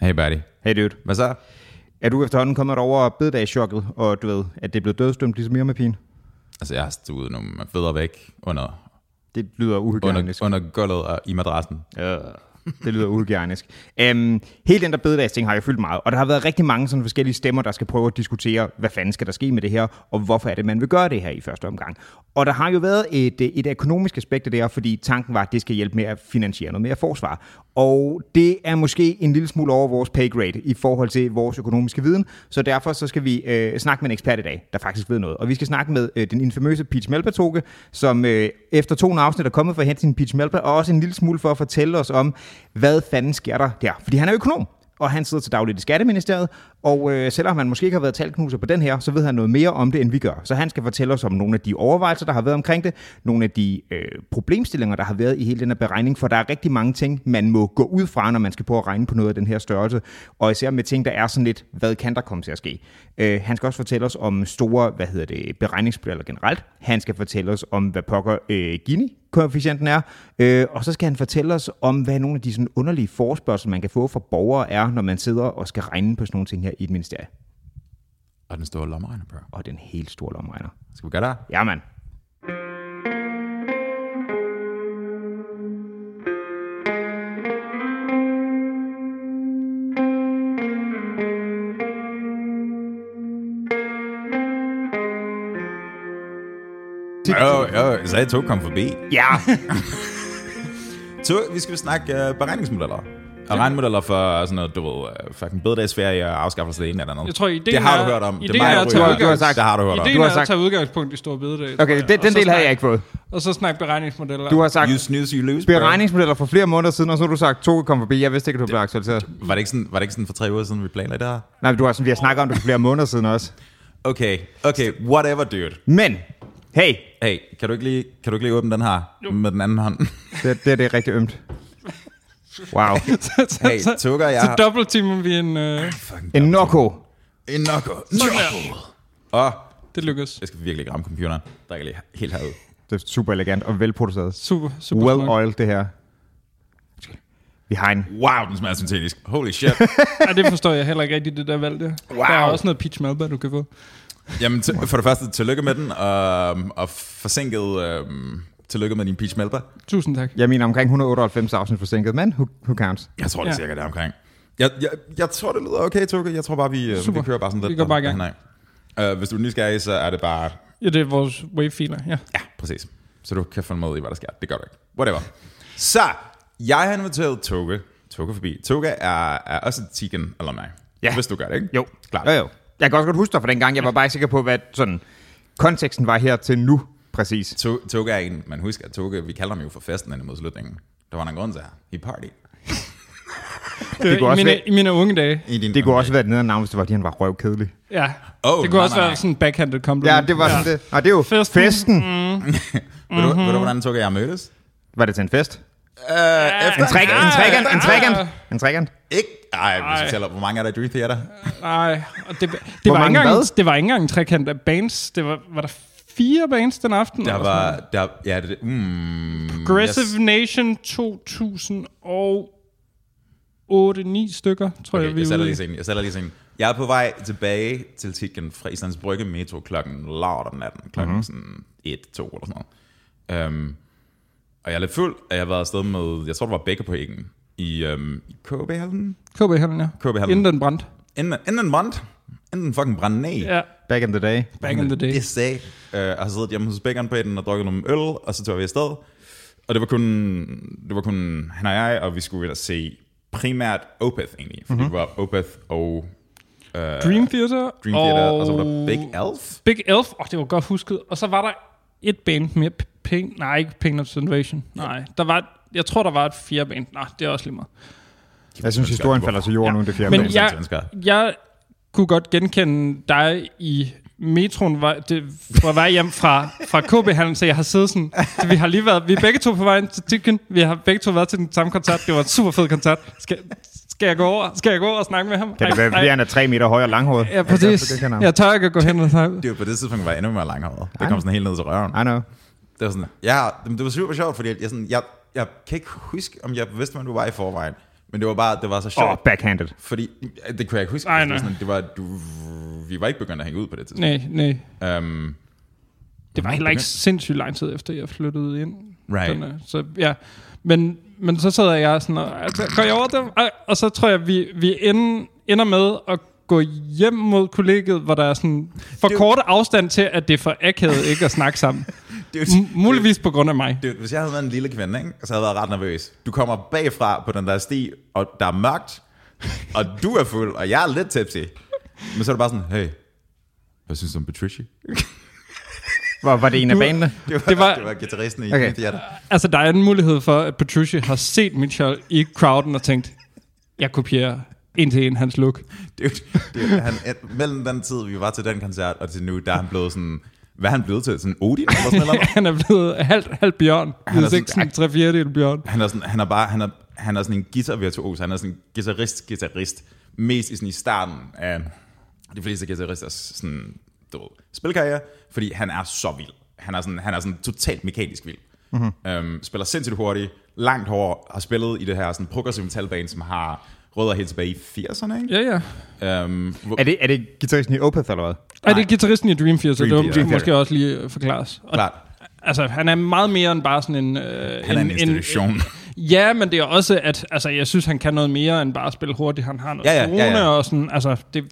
Hey buddy. Hey dude. Hvad så? Er du efterhånden kommet over bededagschokket, og du ved, at det er blevet dødstømt ligesom mere med pin? Altså, jeg har stuet nogle fødder væk under, Det lyder under, uhygienisk. under gulvet og i madrassen. Ja. Det lyder uhygienisk. Um, hele den der bededagsting har jeg fyldt meget, og der har været rigtig mange sådan forskellige stemmer, der skal prøve at diskutere, hvad fanden skal der ske med det her, og hvorfor er det, man vil gøre det her i første omgang. Og der har jo været et, et økonomisk aspekt af det her, fordi tanken var, at det skal hjælpe med at finansiere noget mere forsvar. Og det er måske en lille smule over vores pay grade i forhold til vores økonomiske viden, så derfor så skal vi øh, snakke med en ekspert i dag, der faktisk ved noget. Og vi skal snakke med øh, den infamøse Peach Melba-toge, som øh, efter to afsnit er kommet for at hente sin Peach Melba, og også en lille smule for at fortælle os om, hvad fanden sker der der. Fordi han er økonom, og han sidder til dagligt i Skatteministeriet, og øh, selvom han måske ikke har været talknuser på den her, så ved han noget mere om det, end vi gør. Så han skal fortælle os om nogle af de overvejelser, der har været omkring det, nogle af de øh, problemstillinger, der har været i hele den her beregning, for der er rigtig mange ting, man må gå ud fra, når man skal prøve at regne på noget af den her størrelse, og især med ting, der er sådan lidt, hvad kan der komme til at ske? Øh, han skal også fortælle os om store, hvad hedder det, beregningsmodeller generelt. Han skal fortælle os om, hvad pokker øh, Gini koefficienten er, øh, og så skal han fortælle os om, hvad nogle af de sådan underlige forspørgsel, man kan få fra borgere er, når man sidder og skal regne på sådan nogle ting her i et ministerie. Og den store lommeregner, bro. Og den helt store lomregner. Skal vi gøre det? Ja, mand. Jo, jo, jeg sagde, at tog kom forbi. Ja, Så vi skal snakke uh, beregningsmodeller. Og regnemodeller for sådan noget, du ved, uh, fucking bededagsferie og afskaffelse af det ene eller andet. Jeg tror, ideen det har er- du hørt om. det er mig, Du har- du har sagt- Det har du hørt om. Ideen Du har er at sagt- tage udgangspunkt i store bededag. okay, jeg. den, del havde snak- jeg ikke fået. Og så snakke beregningsmodeller. Du har sagt You snooze, you lose, beregningsmodeller for flere måneder siden, og så har du sagt, to kom forbi. Jeg vidste ikke, at du blev aktualiseret. Var det, ikke sådan, var det ikke sådan for tre uger siden, vi planlagde det her? Nej, men du har sådan, vi har snakket om det for flere måneder siden også. Okay, okay, whatever, dude. Men, hey, Hey, kan du ikke lige, kan du ikke lige åbne den her med den anden hånd? det, det, det er rigtig ømt. Wow. så, Hey, så, Tukker, jeg så har... dobbeltteamer vi en... Øh, En Noko. En nokko. Nokko. Åh, det lykkes. jeg skal virkelig ikke ramme computeren. Der er lige helt herud. Det er super elegant og velproduceret. Super, super Well smart. oiled, det her. Vi har en... Wow, den smager syntetisk. Holy shit. Ja, det forstår jeg heller ikke rigtigt, det der valg der. Wow. Der er også noget peach melba, du kan få. Jamen, t- for det første, tillykke med den, og, og forsinket øhm, tillykke med din peach melba. Tusind tak. Jeg mener omkring 198 afsnit forsinket, men who, who counts? Jeg tror, det er Ja. cirka der omkring. Jeg, jeg, jeg tror, det lyder okay, Tukke. Jeg tror bare, vi, øh, Super. vi kører bare sådan lidt. Vi går bare i gang. Uh, hvis du er nysgerrig, så er det bare... Ja, det er vores wave-filer, ja. Ja, præcis. Så du kan følge med i, hvad der sker. Det gør du ikke. Whatever. Så, jeg har inviteret Toge. Toge forbi. Toge er, er også et Tigen alumni. Ja. Hvis du gør det, ikke? Jo, Klart. Jo, jo. Jeg kan også godt huske dig fra den gang. Jeg var bare ikke sikker på, hvad sådan konteksten var her til nu, præcis. To- Toge er en, man husker, at Toge, vi kalder ham jo for festen ind mod slutningen. Der var en grund til, at he party. Det kunne I, også mine, være- I mine unge dage. I din Det kunne også være et navn, hvis det var, fordi han var røvkedelig. Ja. Oh, det kunne nej, også nej, være sådan en backhanded compliment. Ja, det var sådan det. Og det er jo Festen. festen. festen. Ved, du, ved du, hvordan Toge og jeg mødtes? Var det til en fest? Uh, efter En, træk, en trekant, en trekant, en trekant. Ikke? Ej, hvis vi tæller, hvor mange er der i Dream Theater? Nej, og det, det, var ikke engang, det var ikke engang en trekant af bands. Det var, var der fire bands den aften? Der var, der, ja, det, mm, Progressive yes. Nation 2000 og 8-9 stykker, tror Okay, jeg, vi jeg er sætter lige scenen. Jeg sætter lige scenen. Jeg er på vej tilbage til Tikken fra Islands Brygge Metro klokken om natten. Klokken Mhm. mm-hmm. sådan 1, 2 eller sådan noget. Um, og jeg er lidt fuld, og jeg har været afsted med, jeg tror det var Bækker på Egen, i, um, i KB-hallen. KB Hallen, ja. KB-hallen. Inden den brændte. Inden, inden den brændte. Inden den fucking brændte ned. Ja, Back in the day. back in the day. Det sagde. Uh, jeg har siddet hjemme hos Bækkeren på den og drukket nogle øl, og så tog vi afsted. Og det var kun, det var kun han og jeg, og vi skulle se primært Opeth egentlig. Fordi Mhm. mm-hmm. det var Opeth og uh, Dream Theater. Dream Theater, og, og så var der Big Elf. Big Elf. Åh, oh, det var godt husket. Og så var der et band mere. P- Pain, nej, ikke Pain of Invasion. Nej, der var, jeg tror, der var et fjerde band. Nej, det er også lige meget. Jeg synes, historien falder til jorden nu, det fjerde Men band. jeg, jeg kunne godt genkende dig i metroen var, det, på vej hjem fra, fra KB-hallen, så jeg har siddet sådan, så vi har lige været, vi er begge to på vej til Tikken, vi har begge to været til den samme koncert, det var en super fed koncert. Skal, skal jeg gå over, skal jeg gå over og snakke med ham? Kan det være, fordi han er tre meter høj og langhåret? Ja, præcis. Jeg, tør ikke at gå hen og snakke. Det var på det tidspunkt, var jeg endnu mere langhåret. Det kom sådan helt ned til røven. I know. Det var sådan, ja, det var super sjovt, fordi jeg, sådan, jeg, jeg kan ikke huske, om jeg vidste, hvem du var i forvejen. Men det var bare, det var så sjovt. Åh, oh, backhanded. Fordi, det kunne jeg ikke huske. Ej, var nej. sådan, det var, du, vi var ikke begyndt at hænge ud på det tidspunkt. Nej, nej. Um, Det var heller ikke sindssygt lang tid efter, jeg flyttede ind. Right. Den, så ja, men, men så sidder jeg sådan og, altså, går jeg over dem, og, og så tror jeg, vi, vi ender, ender med at gå hjem mod kollegiet, hvor der er sådan for Det- kort afstand til, at det er for akavet ikke at snakke sammen. Det, er jo- muligvis på grund af mig. det, hvis jeg havde været en lille kvinde, ikke, så havde jeg været ret nervøs. Du kommer bagfra på den der sti, og der er mørkt, og du er fuld, og jeg er lidt tipsy. Men så er det bare sådan, hey, hvad synes du om Patricia? Hvor var det en af banene? Det var, Det var- det var guitaristen i Okay. Theater. Altså, der er en mulighed for, at Patricia har set Mitchell i crowden og tænkt, jeg kopierer en til en hans look. Er det, er- han, mellem den tid, vi var til den koncert, og til nu, der er han blevet sådan, hvad er han blevet til? Sådan Odin eller sådan noget? han er blevet halvt, halvt bjørn. Han er ikke sådan- sådan tre fjerdedel bjørn. Han er, sådan, han er bare, han er, han er sådan en guitar-virtuos, han er sådan en guitarist-guitarist, mest i, sådan i starten af de fleste guitaristers sådan, du ved, spilkarriere, fordi han er så vild. Han er sådan, han er sådan totalt mekanisk vild. Mm-hmm. Um, spiller sindssygt hurtigt, langt hår, har spillet i det her sådan progressive metalband, som har rødder helt tilbage i 80'erne, ikke? Ja, ja. Um, hvor, Er det, er det guitaristen i Opeth, eller hvad? Ej, det er gitarristen i Dream Theater, Dream det Theater. Dream måske også lige øh, forklares. Og, klart, altså, han er meget mere end bare sådan en... Øh, han er en institution. En, ja, men det er også, at altså, jeg synes, han kan noget mere end bare at spille hurtigt. Han har noget Ja, ja, tone, ja, ja. og sådan, altså, det,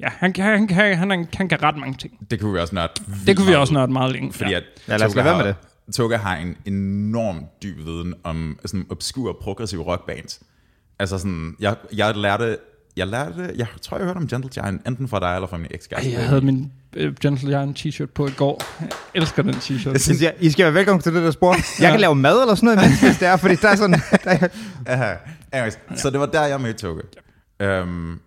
ja, han, kan- han, kan- han, han, han kan ret mange ting. det kunne vi også nørde Det kunne vi også nørde meget længe. Fordi ja. at Ja, lad os lade være har- med Toga har en enorm dyb viden om sådan obskur progressive rockbands. Altså sådan, jeg, jeg lærte, jeg lærte, jeg tror jeg hørte om Gentle Giant, enten fra dig eller fra min ekskæreste. jeg havde min øh, Gentle Giant t-shirt på i går. Jeg elsker den t-shirt. Jeg synes, jeg, I skal være velkommen til det der spor. Jeg kan lave mad eller sådan noget imens, hvis det er, fordi der er sådan... Der er, Aha. Anyways, så det var der, jeg mødte Toga. Um,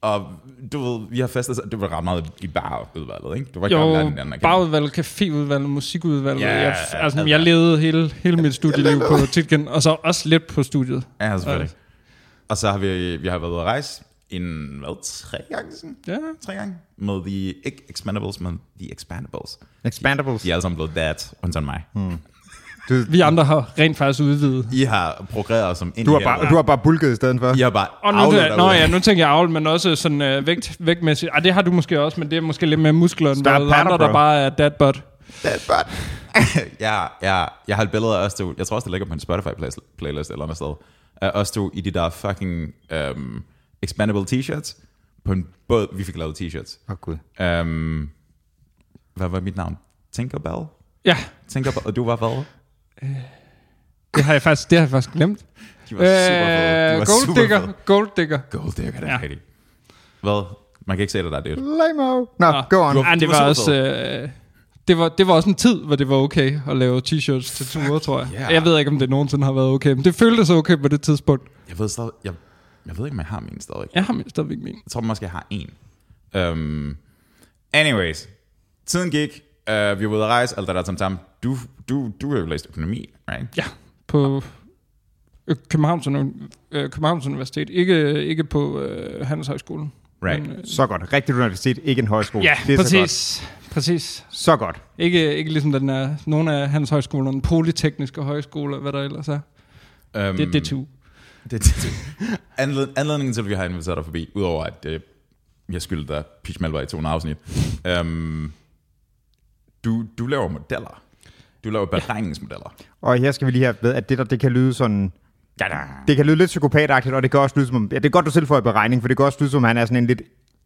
og du ved, vi har festet, det var ret meget i barudvalget, ikke? Du var ikke Jo, hinanden at kende. bagudvalget, caféudvalget, musikudvalget. Ja, jeg, ja, altså, alt jeg levede hele, hele mit studieliv på Titgen, og så også lidt på studiet. Ja, selvfølgelig. Og så har vi, vi har været ude at rejse en, hvad, tre gange siden? Ja. Tre gange? Med The, ikke Expendables, men The Expandables. Expandables. De er alle sammen blevet dad, undtagen mig. Hmm. Du, Vi andre har rent faktisk udvidet. I har progreret som ind du, har bare, du har bare bulket i stedet for. I har bare Og nu, det, nå ja, nu tænker jeg avl, men også sådan øh, vægt, vægtmæssigt. Ej, det har du måske også, men det er måske lidt mere muskler, end patter, andre, der bare er dad butt. Dead butt. ja, ja, jeg har et billede af os. Jeg tror også, det ligger på en Spotify-playlist eller andet sted. Af os to i de der fucking um, expandable t-shirts. På en båd, vi fik lavet t-shirts. Åh, oh, gud. Um, hvad var mit navn? Tinkerbell? Ja, Tinkerbell, og du var hvad? det har jeg faktisk, det har jeg faktisk glemt. De var super fede. De Øh, var gold super digger, fede. gold digger. Gold digger, det er Ja. rigtigt. Hvad? Man kan ikke se det der, dude. Lame Nå, Nå. go on. Du har- Ej, det de var var også... Øh, det var, det var også en tid, hvor det var okay at lave t-shirts til ture, tror jeg. Ja. Jeg ved ikke, om det nogensinde har været okay, men det føltes okay på det tidspunkt. Jeg ved stadig, jeg, jeg ved ikke, om jeg har min stadig. Jeg har min- stadigvæk min. Jeg tror måske, jeg har en. Um, anyways, tiden gik. Uh, vi var ude at rejse, alt det der tam tam. Du, du, du har jo læst økonomi, right? Ja, på øh, Københavns, øh, Københavns Universitet. Ikke, ikke på øh, Handelshøjskolen. Right. Men, øh, Så godt. Rigtigt universitet, ikke en højskole. ja, det er Så præcis. Præcis. Så godt. Ikke, ikke ligesom den er, nogle af handelshøjskolerne, polytekniske højskoler, hvad der ellers er. Um, Det er DTU. Det, det. Anled, anledningen til, at vi har inviteret dig forbi, udover at øh, jeg skyldte dig Peach Malvar i 200 afsnit, um, du, du laver modeller. Du laver beregningsmodeller. Og her skal vi lige have ved, at det der, det kan lyde sådan... Ja, da. Det kan lyde lidt psykopatagtigt, og det kan også lyde som... om- Ja, det er godt, du selv får i beregning, for det kan også lyde som, om han er sådan en lidt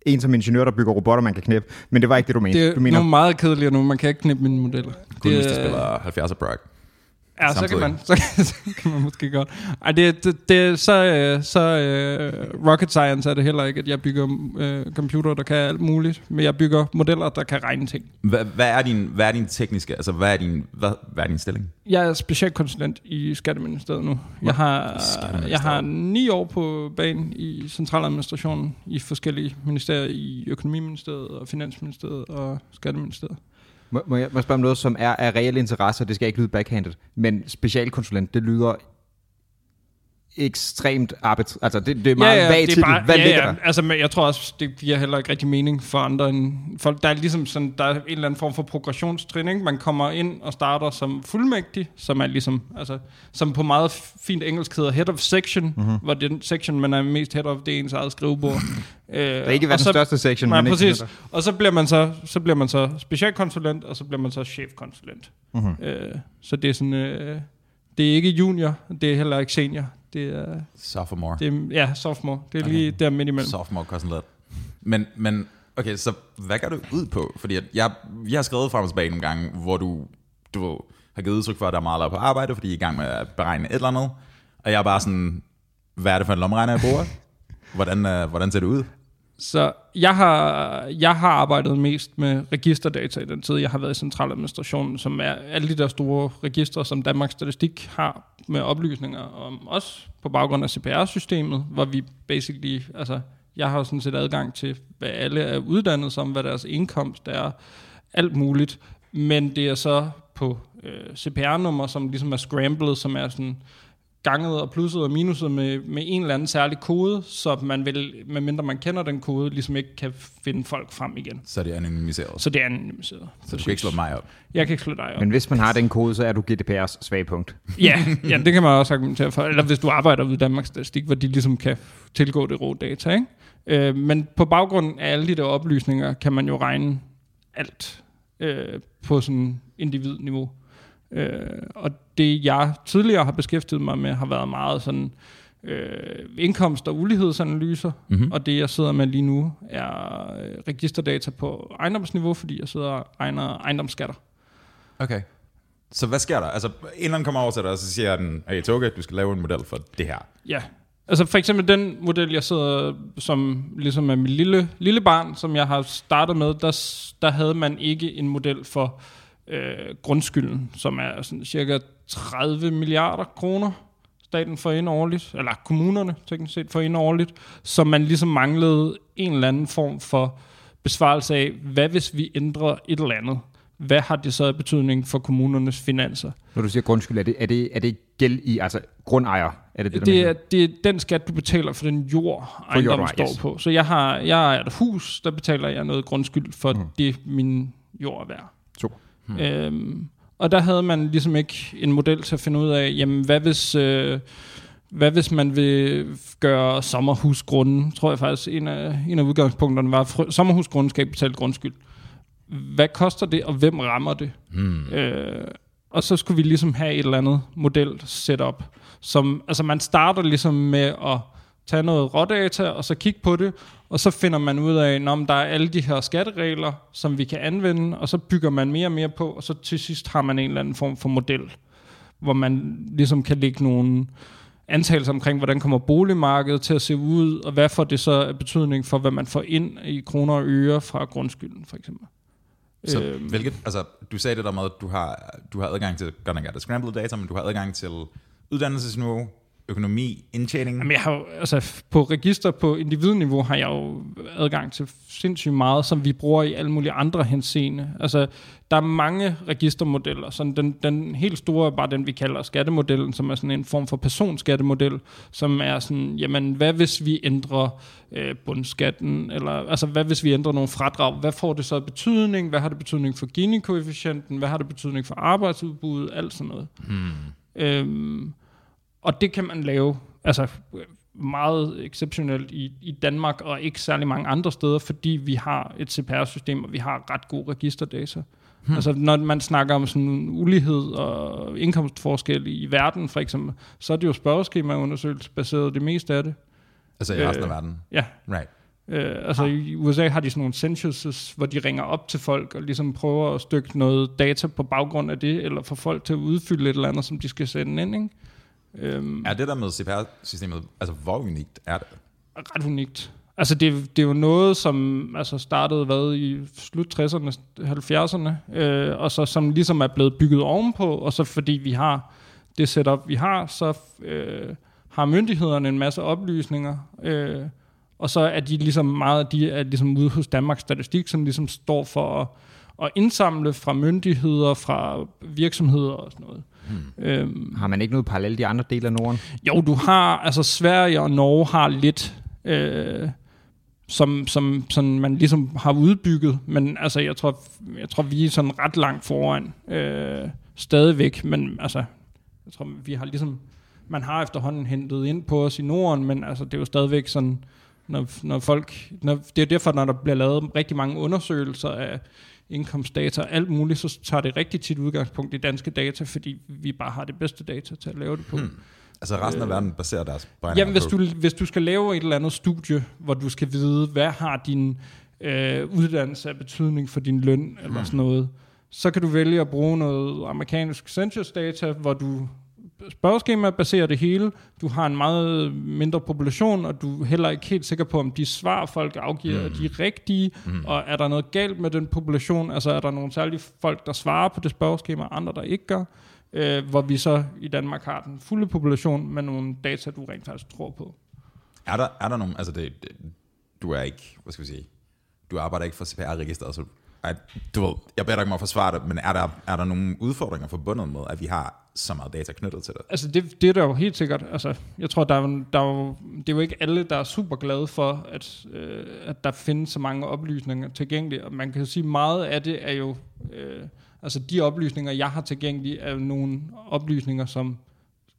en som ingeniør, der bygger robotter, man kan knæppe. Men det var ikke det, du mente. Det er du mener, nogle meget kedelige nu, man kan ikke knippe mine modeller. Kun hvis du er- spiller 70'er Brock. Ja, så kan, man, så, kan, så kan man måske godt. Ej, det, det, det så, øh, så øh, rocket science er det heller ikke, at jeg bygger øh, computer, der kan alt muligt. Men jeg bygger modeller, der kan regne ting. Hvad, hvad, er din, hvad er din tekniske, altså hvad er din, hvad, hvad er din stilling? Jeg er specialkonsulent i Skatteministeriet nu. Jeg har, jeg har ni år på banen i centraladministrationen i forskellige ministerier, i Økonomiministeriet og Finansministeriet og Skatteministeriet må, må, jeg, må jeg spørge om noget, som er af reel interesse, og det skal ikke lyde backhanded, men specialkonsulent, det lyder ekstremt arbitrært. Altså, det, det er meget ja, ja, til er bare, Hvad ja, ligger ja, der? Altså, men jeg tror også, det giver heller ikke rigtig mening for andre end folk. Der er ligesom sådan, der er en eller anden form for progressionstrin, ikke? Man kommer ind og starter som fuldmægtig, som er ligesom, altså, som på meget fint engelsk hedder head of section, Mhm. mm-hmm. hvor den section, man er mest head of, det er ens eget skrivebord. øh, Det er ikke verdens største section. Nej, ikke præcis. sådan Og så bliver man så, så bliver man så specialkonsulent, og så bliver man så chefkonsulent. Mhm. Mm-hmm. Øh, så det er sådan, øh, det er ikke junior, det er heller ikke senior. Det er, Sophomore. det er ja, sophomore. Det er okay. lige der midt imellem. Sophomore konsulent. Men, men, okay, så hvad gør du ud på? Fordi at jeg, jeg har skrevet frem og tilbage nogle gange, hvor du, du har givet udtryk for, at der er meget på arbejde, fordi I er i gang med at beregne et eller andet. Og jeg er bare sådan, hvad er det for en lommeregner, jeg bruger? Hvordan, uh, hvordan ser det ud? Så jeg har, jeg har arbejdet mest med registerdata i den tid, jeg har været i centraladministrationen, som er alle de der store registre, som Danmarks Statistik har med oplysninger om os på baggrund af CPR-systemet, hvor vi basically, altså jeg har sådan set adgang til, hvad alle er uddannet som, hvad deres indkomst er, alt muligt, men det er så på øh, CPR-nummer, som ligesom er scrambled, som er sådan ganget og plusset og minuset med, med en eller anden særlig kode, så man vil, medmindre man kender den kode, ligesom ikke kan finde folk frem igen. Så er det anonymiseret. Så det er anonymiseret. Så du kan ikke slå mig op. Jeg kan ikke slå dig op. Men hvis man har den kode, så er du GDPR's svage punkt. Ja, ja, det kan man også argumentere for. Eller hvis du arbejder i Danmarks Statistik, hvor de ligesom kan tilgå det rå data. Ikke? Øh, men på baggrund af alle de der oplysninger, kan man jo regne alt øh, på sådan individniveau. Øh, og det jeg tidligere har beskæftiget mig med, har været meget sådan øh, indkomst- og ulighedsanalyser. Mm-hmm. Og det jeg sidder med lige nu er øh, registerdata på ejendomsniveau, fordi jeg sidder og regner ejendomsskatter. Okay. Så hvad sker der? Altså, en eller anden kommer over til dig, og så siger den, hey Toge, du skal lave en model for det her. Ja, altså for eksempel den model, jeg sidder som ligesom er mit lille, lille barn, som jeg har startet med, der, der havde man ikke en model for øh, grundskylden, som er sådan cirka 30 milliarder kroner, staten får ind årligt, eller kommunerne teknisk set får ind årligt, så man ligesom manglede en eller anden form for besvarelse af, hvad hvis vi ændrer et eller andet? Hvad har det så af betydning for kommunernes finanser? Når du siger grundskyld, er det, er det, er det gæld i, altså grundejer? Er det det, der Det er, det er den skat, du betaler for den jord, ejendommen står yes. på. Så jeg har, jeg ejer et hus, der betaler jeg noget grundskyld for mm. det, min jord er værd. Super. Hmm. Øhm, og der havde man ligesom ikke en model til at finde ud af, jamen hvad hvis, øh, hvad hvis man vil gøre sommerhusgrunden, tror jeg faktisk, en af, en af udgangspunkterne var, at sommerhusgrunden skal ikke betale grundskyld. Hvad koster det, og hvem rammer det? Hmm. Øh, og så skulle vi ligesom have et eller andet model setup, som, altså man starter ligesom med at tage noget rådata, og så kigge på det, og så finder man ud af, om der er alle de her skatteregler, som vi kan anvende, og så bygger man mere og mere på, og så til sidst har man en eller anden form for model, hvor man ligesom kan lægge nogle antagelser omkring, hvordan kommer boligmarkedet til at se ud, og hvad får det så betydning for, hvad man får ind i kroner og øre fra grundskylden, for eksempel. Så Øhm. hvilket, altså, du sagde det der med, at du har, du har adgang til, godt nok er det scrambled data, men du har adgang til uddannelsesniveau, økonomi, indtjening. Jamen, jeg har jo, altså, på register på individniveau har jeg jo adgang til sindssygt meget, som vi bruger i alle mulige andre henseende. Altså, der er mange registermodeller. Sådan den, den helt store er bare den, vi kalder skattemodellen, som er sådan en form for personskattemodel, som er sådan, jamen, hvad hvis vi ændrer øh, bundskatten, eller altså, hvad hvis vi ændrer nogle fradrag? Hvad får det så betydning? Hvad har det betydning for Gini-koefficienten? Hvad har det betydning for arbejdsudbuddet? Alt sådan noget. Hmm. Øhm, og det kan man lave altså, meget exceptionelt i, i Danmark, og ikke særlig mange andre steder, fordi vi har et CPR-system, og vi har ret god registerdata. Hmm. Altså, når man snakker om sådan ulighed og indkomstforskel i verden, for eksempel, så er det jo spørgeskemaundersøgelse baseret det meste af det. Altså i resten af Øh, verden. Ja, Right. Øh, altså Ah. i USA har de sådan nogle censuses, hvor de ringer op til folk og ligesom prøver at stykke noget data på baggrund af det, eller få folk til at udfylde et eller andet, som de skal sende ind. Ikke? Øhm, Er det der med CPR-systemet, altså hvor unikt er det? ret unikt. Altså det, det er jo noget, som altså startede hvad, i slut 60'erne, 70'erne, øh, og så som ligesom er blevet bygget ovenpå, og så fordi vi har det setup, vi har, så øh, har myndighederne en masse oplysninger, øh, og så er de ligesom meget, de er ligesom ude hos Danmarks Statistik, som ligesom står for at, at indsamle fra myndigheder, fra virksomheder og sådan noget. Hmm. Øhm, Har man ikke noget parallelt i andre dele af Norden? jo, du har, altså Sverige og Norge har lidt, øh, som, som sådan man ligesom har udbygget, men altså jeg tror, jeg tror vi er sådan ret langt foran øh, stadigvæk, men altså jeg tror vi har ligesom, man har efterhånden hentet ind på os i Norden, men altså det er jo stadigvæk sådan, når, når folk, når, det er derfor, når der bliver lavet rigtig mange undersøgelser af indkomstdata og alt muligt, så tager det rigtig tit udgangspunkt i danske data, fordi vi bare har det bedste data til at lave det på. Hmm. Altså resten af verden baserer deres beregninger Jamen, hvis du, hvis du skal lave et eller andet studie, hvor du skal vide, hvad har din øh, uddannelse af betydning for din løn, eller sådan noget, så kan du vælge at bruge noget amerikansk census data, hvor du spørgeskema baserer det hele. Du har en meget mindre population, og du er heller ikke helt sikker på, om de svar, folk afgiver, mm. er de rigtige, mm. og er der noget galt med den population? Altså er der nogle særlige folk, der svarer på det spørgeskema, og andre, der ikke gør? Øh, hvor vi så i Danmark har den fulde population med nogle data, du rent faktisk tror på. Er der, er der nogen, altså det, det, du er ikke, hvad skal vi sige, du arbejder ikke for CPR-registeret, så ej, du ved, jeg beder dig ikke om at forsvare det, men er der, er der nogle udfordringer forbundet med, at vi har så meget data knyttet til det? Altså det, det er der jo helt sikkert. Altså, jeg tror, der er, der er jo, det er jo ikke alle, der er super glade for, at, øh, at der findes så mange oplysninger tilgængelige. Og man kan jo sige, meget af det er jo... Øh, altså de oplysninger, jeg har tilgængelige, er jo nogle oplysninger, som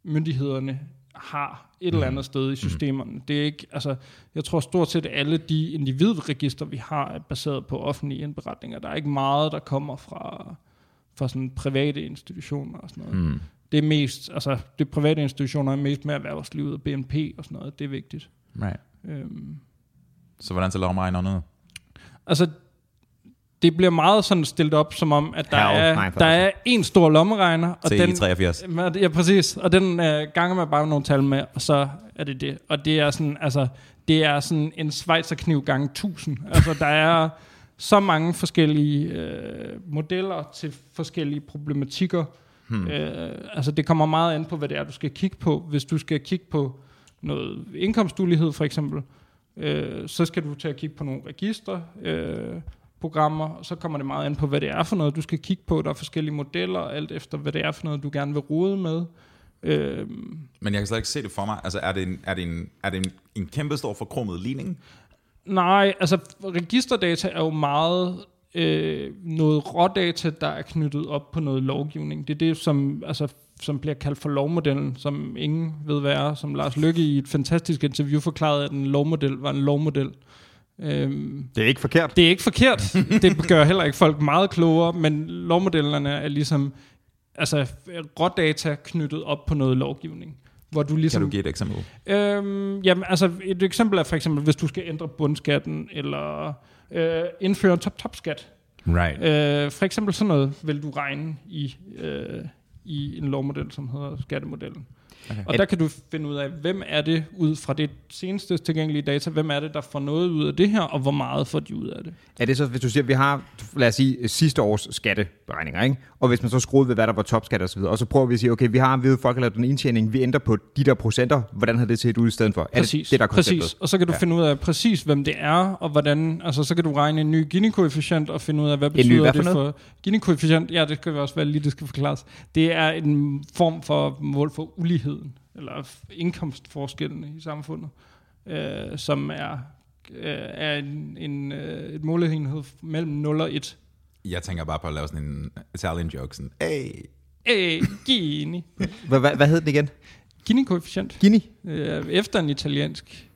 myndighederne har et eller andet sted i systemerne. Det er ikke, altså, jeg tror stort set alle de individregister, vi har, er baseret på offentlige indberetninger. Der er ikke meget, der kommer fra, fra sådan private institutioner og sådan noget. Mm. Det er mest, altså det private institutioner er mest med erhvervslivet og BNP og sådan noget. Det er vigtigt. Right. Øhm, Så hvordan tæller mig noget? altså, det bliver meget sådan stillet op, som om, at der, Herre, nej, er, for der er en stor lommeregner, og den, i 83. Ja, præcis. Og den øh, ganger man bare nogle tal med, og så er det det. Og det er sådan, altså, det er sådan en svejserkniv gange 1000. Altså, der er så mange forskellige øh, modeller til forskellige problematikker. Hmm. Øh, altså, det kommer meget an på, hvad det er, du skal kigge på. Hvis du skal kigge på noget indkomstulighed, for eksempel, øh, så skal du til at kigge på nogle registre, øh, programmer, og så kommer det meget an på, hvad det er for noget, du skal kigge på. Der er forskellige modeller, alt efter, hvad det er for noget, du gerne vil rode med. Øh, Men jeg kan slet ikke se det for mig. Altså er det en, er det en, er det en, en kæmpe stor forkrummet ligning? Nej, altså registerdata er jo meget øh, noget rådata, der er knyttet op på noget lovgivning. Det er det, som, altså, som bliver kaldt for lovmodellen, som ingen ved hvad er, som Lars Lykke i et fantastisk interview forklarede, at en lovmodel var en lovmodel. Øhm, Det er ikke forkert. Det er ikke forkert. det gør heller ikke folk meget klogere, men lovmodellerne er ligesom altså, rådata knyttet op på noget lovgivning. Hvor du Kan ligesom, du give et eksempel? Øhm, jamen, altså et eksempel er for eksempel, hvis du skal ændre bundskatten, eller øh, indføre en top-top-skat. Right. Øh, for eksempel sådan noget vil du regne i, øh, i en lovmodel, som hedder skattemodellen. Okay. Og der kan du finde ud af, hvem er det ud fra det seneste tilgængelige data, hvem er det, der får noget ud af det her, og hvor meget får de ud af det. Er det så, hvis du siger, at vi har, lad os sige, sidste års skatteberegninger, ikke? og hvis man så skruer ved, hvad der var topskat videre, og så prøver vi at sige, okay, vi har, ved, folk har lavet en indtjening, vi ændrer på de der procenter, hvordan har det set ud i stedet for? Er Præcis, det, det der er præcis. Og så kan du ja. finde ud af præcis, hvem det er, og hvordan, altså så kan du regne en ny Gini-koefficient og finde ud af, hvad ny betyder hvad for det for... Gini-koefficient, ja, det skal vi også være lige, det skal forklares. Det er en form for mål for uligheden, eller indkomstforskellen i samfundet, øh, som er, øh, er en, en, øh, et måleenhed mellem 0 og 1. Jeg tænker bare på at lave sådan en Italian joke, sådan, hey, Øh, Gini. Hvad, hvad, hvad hed den igen? Gini-koefficient. Gini? Øh, efter en italiensk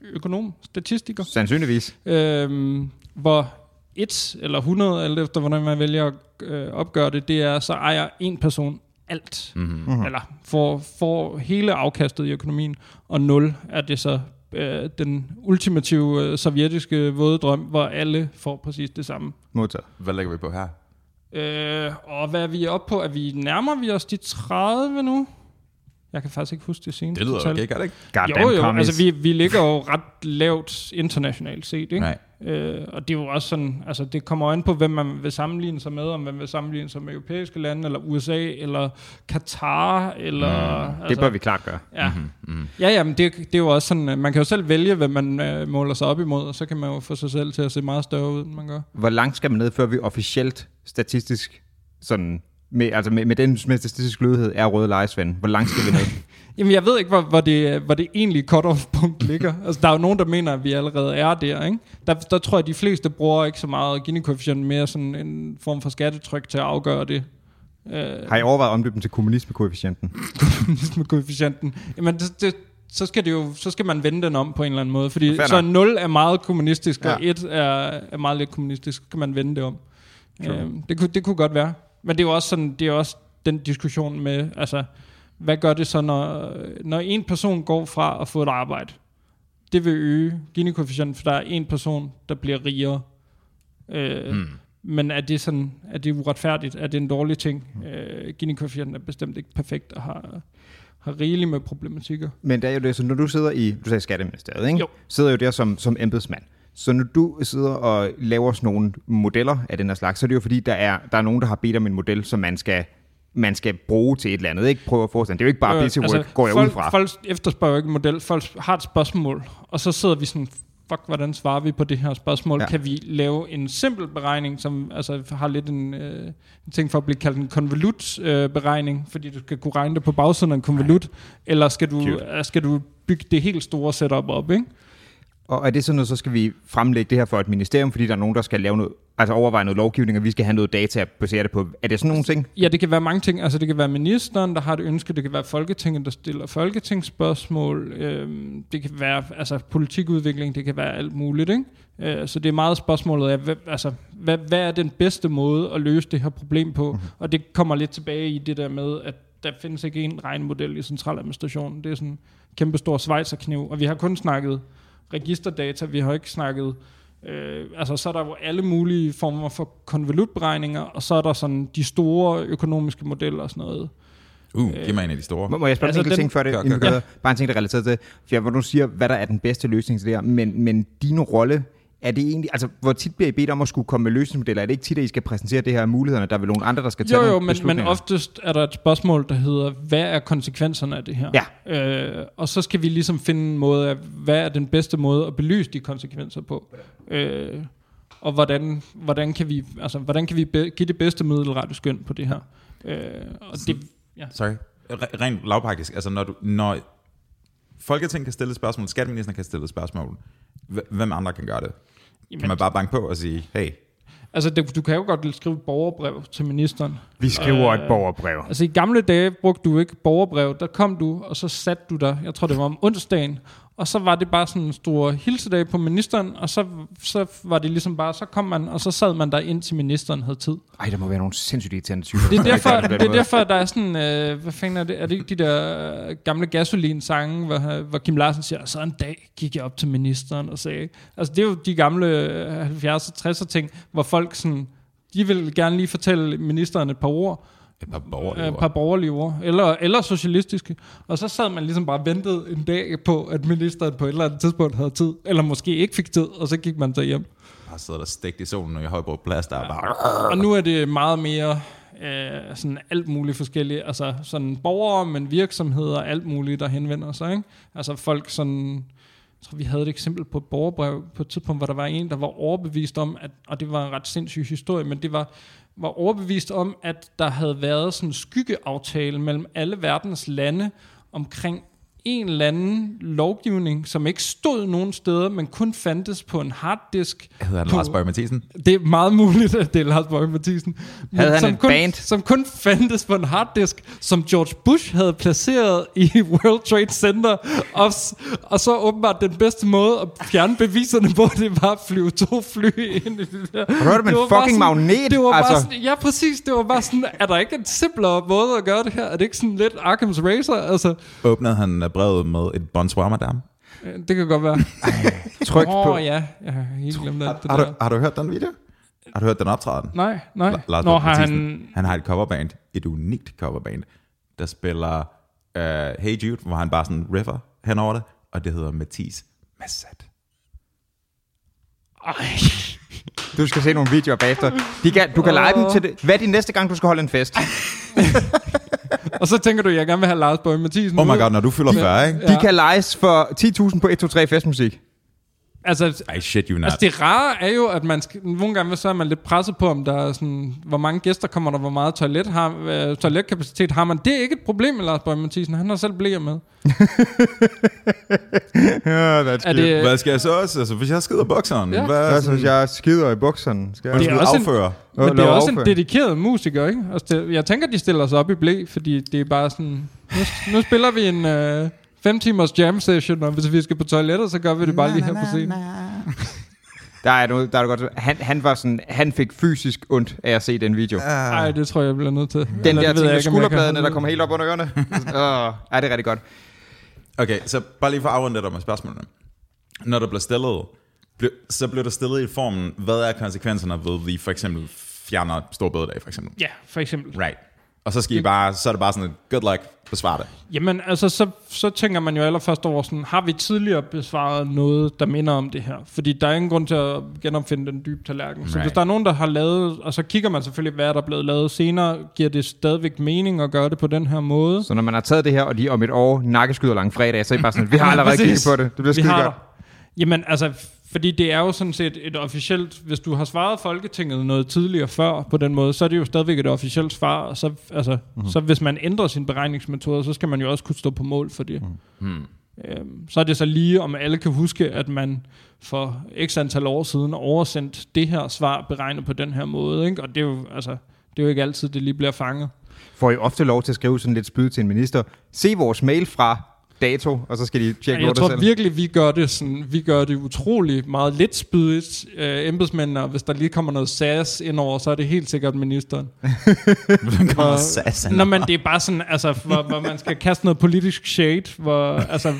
økonom, statistiker. Sandsynligvis. Øhm, hvor 1 eller 100, alt efter hvordan man vælger at øh, opgøre det, det er, så ejer en person alt. Mm-hmm. Eller får, får hele afkastet i økonomien. Og 0 er det så øh, den ultimative øh, sovjetiske våde drøm, hvor alle får præcis det samme. Modtaget. hvad lægger vi på her? Øh, og hvad er vi oppe på? Er vi nærmer vi os de 30 nu? Jeg kan faktisk ikke huske det seneste Det lyder okay, gør det ikke? Goddamn Jo, jo, commies. altså vi, vi ligger jo ret lavt internationalt set, ikke? Nej. Øh, og det er jo også sådan, altså det kommer an på, hvem man vil sammenligne sig med, om man vil sammenligne sig med europæiske lande, eller USA, eller Katar, eller... Mm, Det bør vi klart gøre. Ja, mm-hmm. ja, ja men det, det er jo også sådan, øh, man kan jo selv vælge, hvad man øh, måler sig op imod, og så kan man jo få sig selv til at se meget større ud, end man gør. Hvor langt skal man ned, før vi officielt statistisk sådan Med, altså med, med den med statistisk lødighed er røde lejesvend. Hvor langt skal vi ned? Jamen, jeg ved ikke, hvor, hvor, det, hvor det egentlige cut-off-punkt ligger. Altså, der er jo nogen, der mener, at vi allerede er der, ikke? Der, der tror jeg, at de fleste bruger ikke så meget Gini-koefficient, mere sådan en form for skattetryk til at afgøre det. Øh, Har I overvejet den til kommunisme-koefficienten? kommunisme-koefficienten. Jamen, det, det, så skal, det jo, så skal man vende den om på en eller anden måde. Fordi så nok. 0 er meget kommunistisk, Ja. og 1 er, er meget lidt kommunistisk. Så kan man vende det om. Øh, det, kunne, det kunne godt være. Men det er jo også, sådan, det er også den diskussion med, altså, hvad gør det så, når, når en person går fra at få et arbejde? Det vil øge Gini-koefficienten, for der er en person, der bliver rigere. Øh, Mm. Men er det, sådan, er det uretfærdigt? Er det en dårlig ting? Øh, Gini-koefficienten er bestemt ikke perfekt og har, har rigeligt med problematikker. Men det er jo det, så når du sidder i, du sagde Skatteministeriet, ikke? Jo. sidder jo der som, som embedsmand. Så når du sidder og laver sådan nogle modeller af den her slags, så er det jo fordi, der er, der er nogen, der har bedt om en model, som man skal, man skal bruge til et eller andet. Ikke prøve at forestille. Det er jo ikke bare Øh, busy work, altså, går jeg folk, ud fra. Folk efterspørger jo ikke en model. Folk har et spørgsmål, og så sidder vi sådan, fuck, hvordan svarer vi på det her spørgsmål? Ja. Kan vi lave en simpel beregning, som altså, har lidt en, øh, en ting for at blive kaldt en konvolut-beregning, øh, beregning, fordi du skal kunne regne det på bagsiden af en konvolut, eller skal du, øh, skal du bygge det helt store setup op, ikke? Og er det sådan noget, så skal vi fremlægge det her for et ministerium, fordi der er nogen, der skal lave noget, altså overveje noget lovgivning, og vi skal have noget data at basere det på. Er det sådan nogle ting? Ja, det kan være mange ting. Altså, det kan være ministeren, der har et ønske. Det kan være Folketinget, der stiller folketingsspørgsmål. Øhm, det kan være altså, politikudvikling. Det kan være alt muligt. Ikke? Øh, så det er meget spørgsmålet af, hvad, altså, hvad, hvad er den bedste måde at løse det her problem på? Mm-hmm. Og det kommer lidt tilbage i det der med, at der findes ikke en regnmodel i centraladministrationen. Det er sådan en kæmpe stor svejserkniv. Og vi har kun snakket registerdata. Vi har ikke snakket Øh, altså, så er der jo alle mulige former for konvolutberegninger, og så er der sådan de store økonomiske modeller og sådan noget. Uh, giv mig en af de store. Må, må jeg spørge Altså, en enkelt den- ting før det? Gør, gør, videre? Bare en ting, der er relateret til. For jeg, hvor du siger, hvad der er den bedste løsning til det her. Men, men din rolle, er det egentlig, altså hvor tit bliver I bedt om at skulle komme med løsningsmodeller? Er det ikke tit, at I skal præsentere det her mulighederne? Der er vel nogle andre, der skal tage Jo, jo, nogle men, men oftest er der et spørgsmål, der hedder, hvad er konsekvenserne af det her? Ja. Øh, og så skal vi ligesom finde en måde af, hvad er den bedste måde at belyse de konsekvenser på? Øh, og hvordan, hvordan, kan vi, altså, hvordan kan vi be, give det bedste middelrette skøn på det her? Øh, og det, ja. Sorry. Re- Rent lavpraktisk. Altså, når, du, når Folketinget kan stille et spørgsmål, skatteministeren kan stille et spørgsmål, hv- hvem andre kan gøre det? Kan Jamen, man bare banke på og sige, hey, altså, det, du kan jo godt skrive borgerbrev til ministeren. Vi skriver Øh, et borgerbrev. Altså i gamle dage brugte du ikke borgerbrev. Der kom du, og så satte du der, jeg tror det var om onsdagen, og så var det bare sådan en stor hilsedag på ministeren, og så, så var det ligesom bare, så kom man, og så sad man der ind til ministeren havde tid. Ej, der må være nogle sindssygt irriterende typer. Det er der derfor, det er derfor der er sådan, øh, hvad fanden er det, er det ikke de der øh, gamle gasolin-sange, hvor, hvor Kim Larsen siger, så en dag gik jeg op til ministeren og sagde, altså det er jo de gamle øh, 70'er, 60'er ting, hvor folk sådan, de vil gerne lige fortælle ministeren et par ord, et par borgere. et par borgerlige ord, eller, eller socialistiske. Og så sad man ligesom bare og ventede en dag på, at ministeren på et eller andet tidspunkt havde tid, eller måske ikke fik tid, og så gik man så hjem. Bare sidder der stegt i solen, og jeg højbrugt plads, der er bare... Og nu er det meget mere øh, sådan alt muligt forskelligt, altså sådan borgere, men virksomheder, alt muligt, der henvender sig, ikke? Altså folk sådan, jeg tror vi havde et eksempel på et borgerbrev på et tidspunkt, hvor der var en, der var overbevist om, at, og det var en ret sindssyg historie, men det var, var overbevist om, at der havde været sådan en skyggeaftale mellem alle verdens lande omkring en eller anden lovgivning, som ikke stod nogen steder, men kun fandtes på en harddisk. Hedder han på- Lars Bøge Mathisen? det er meget muligt, at det er Lars Bøge Mathisen. Men Havde han som kun, band? Som kun fandtes på en harddisk, som George Bush havde placeret i World Trade Center. Og, og så åbenbart den bedste måde at fjerne beviserne på, det var at flyve to fly ind i det der. Har du hørt om en Det var bare fucking sådan- magnet? Det var bare Altså- sådan, ja, præcis. Det var bare sådan, er der ikke en simplere måde at gøre det her? Er det ikke sådan lidt Arkham's Razor? Altså, Åbnede han øh, brevet med et bonsoir, madame? øh, det kan godt være. Tryk Åh, på. ja. Jeg har helt glemt det Har der. du, har du hørt den video? Har du hørt den optræden? Nej, nej. La- Lars Nå, har han... han har et coverband, et unikt coverband, der spiller uh, Hey Jude, hvor han bare sådan riffer henover det, og det hedder Mathis Massat. Ej. Du skal se nogle videoer bagefter. De kan, du kan lege dem til det. Hvad er din næste gang, du skal holde en fest? Og så tænker du, at jeg gerne vil have Lars Bøge Mathisen Oh my ud. god, når du fylder 40, ikke? De kan lejes for 10.000 på 123 festmusik. Altså, I shit you not. Altså det rare er jo, at man skal, nogle gange så er man lidt presset på, om der er sådan, hvor mange gæster kommer der, hvor meget toilet har, øh, toiletkapacitet har man. Det er ikke et problem med Lars Bøge Mathisen, han har selv blæer med. Ja, that's Er det, Hvad skal jeg så også? Altså, hvis jeg skider bukseren, Ja. hvad Hvad så, hvis jeg skider i bukserne? Skal jeg... Det er også en- affører? men det er også en dedikeret musiker, ikke? Altså det, jeg tænker, de stiller sig op i blæ, fordi det er bare sådan, nu, nu spiller vi en øh, fem timers jam session, og hvis vi skal på toilettet, så gør vi det bare lige her på scenen. Der er noget, der er godt. Han, han, var sådan, han fik fysisk ondt af at se den video. Nej, det tror jeg, jeg bliver nødt til. Den Eller der det ting med skulderbladene, der kommer helt op under ørerne. Åh, ja, det er rigtig godt. Okay, så bare lige for at afrunde det med spørgsmålene. Når der bliver stillet, så bliver der stillet i formen, hvad er konsekvenserne ved, vi for eksempel fjerner stor bededag, for eksempel. Ja, for eksempel. Right. Og så, skal I bare, så er det bare sådan, et, good luck, besvar det. Jamen, altså, så, så tænker man jo allerførst over sådan, har vi tidligere besvaret noget, der minder om det her? Fordi der er ingen grund til at genopfinde den dybe tallerken. Så Right. hvis der er nogen, der har lavet, og så kigger man selvfølgelig, hvad er der blevet lavet senere, giver det stadigvæk mening at gøre det på den her måde? Så når man har taget det her, og de om et år nakkeskyder lang fredag, så er I bare sådan, vi har allerede kigget på det. Det bliver skide godt. Jamen, altså, fordi det er jo sådan set et officielt, hvis du har svaret Folketinget noget tidligere før på den måde, så er det jo stadigvæk et officielt svar, og så, altså, Mhm. mm-hmm. så hvis man ændrer sin beregningsmetode, så skal man jo også kunne stå på mål for det. Hmm. Øhm, så er det så lige, om alle kan huske, at man for x antal år siden oversendt det her svar beregnet på den her måde, ikke? og det er jo, altså, det er jo ikke altid, det lige bliver fanget. Får I ofte lov til at skrive sådan lidt spyd til en minister? Se vores mail fra dato, og så skal de tjekke jeg lortet tror selv. virkelig, vi gør det sådan, vi gør det utrolig meget lidt spydigt, øh, embedsmændene, og hvis der lige kommer noget SAS indover, så er det helt sikkert ministeren. Hvordan kommer Og- SAS Nå, men det er bare sådan, altså, hvor, hvor man skal kaste noget politisk shade, hvor, altså,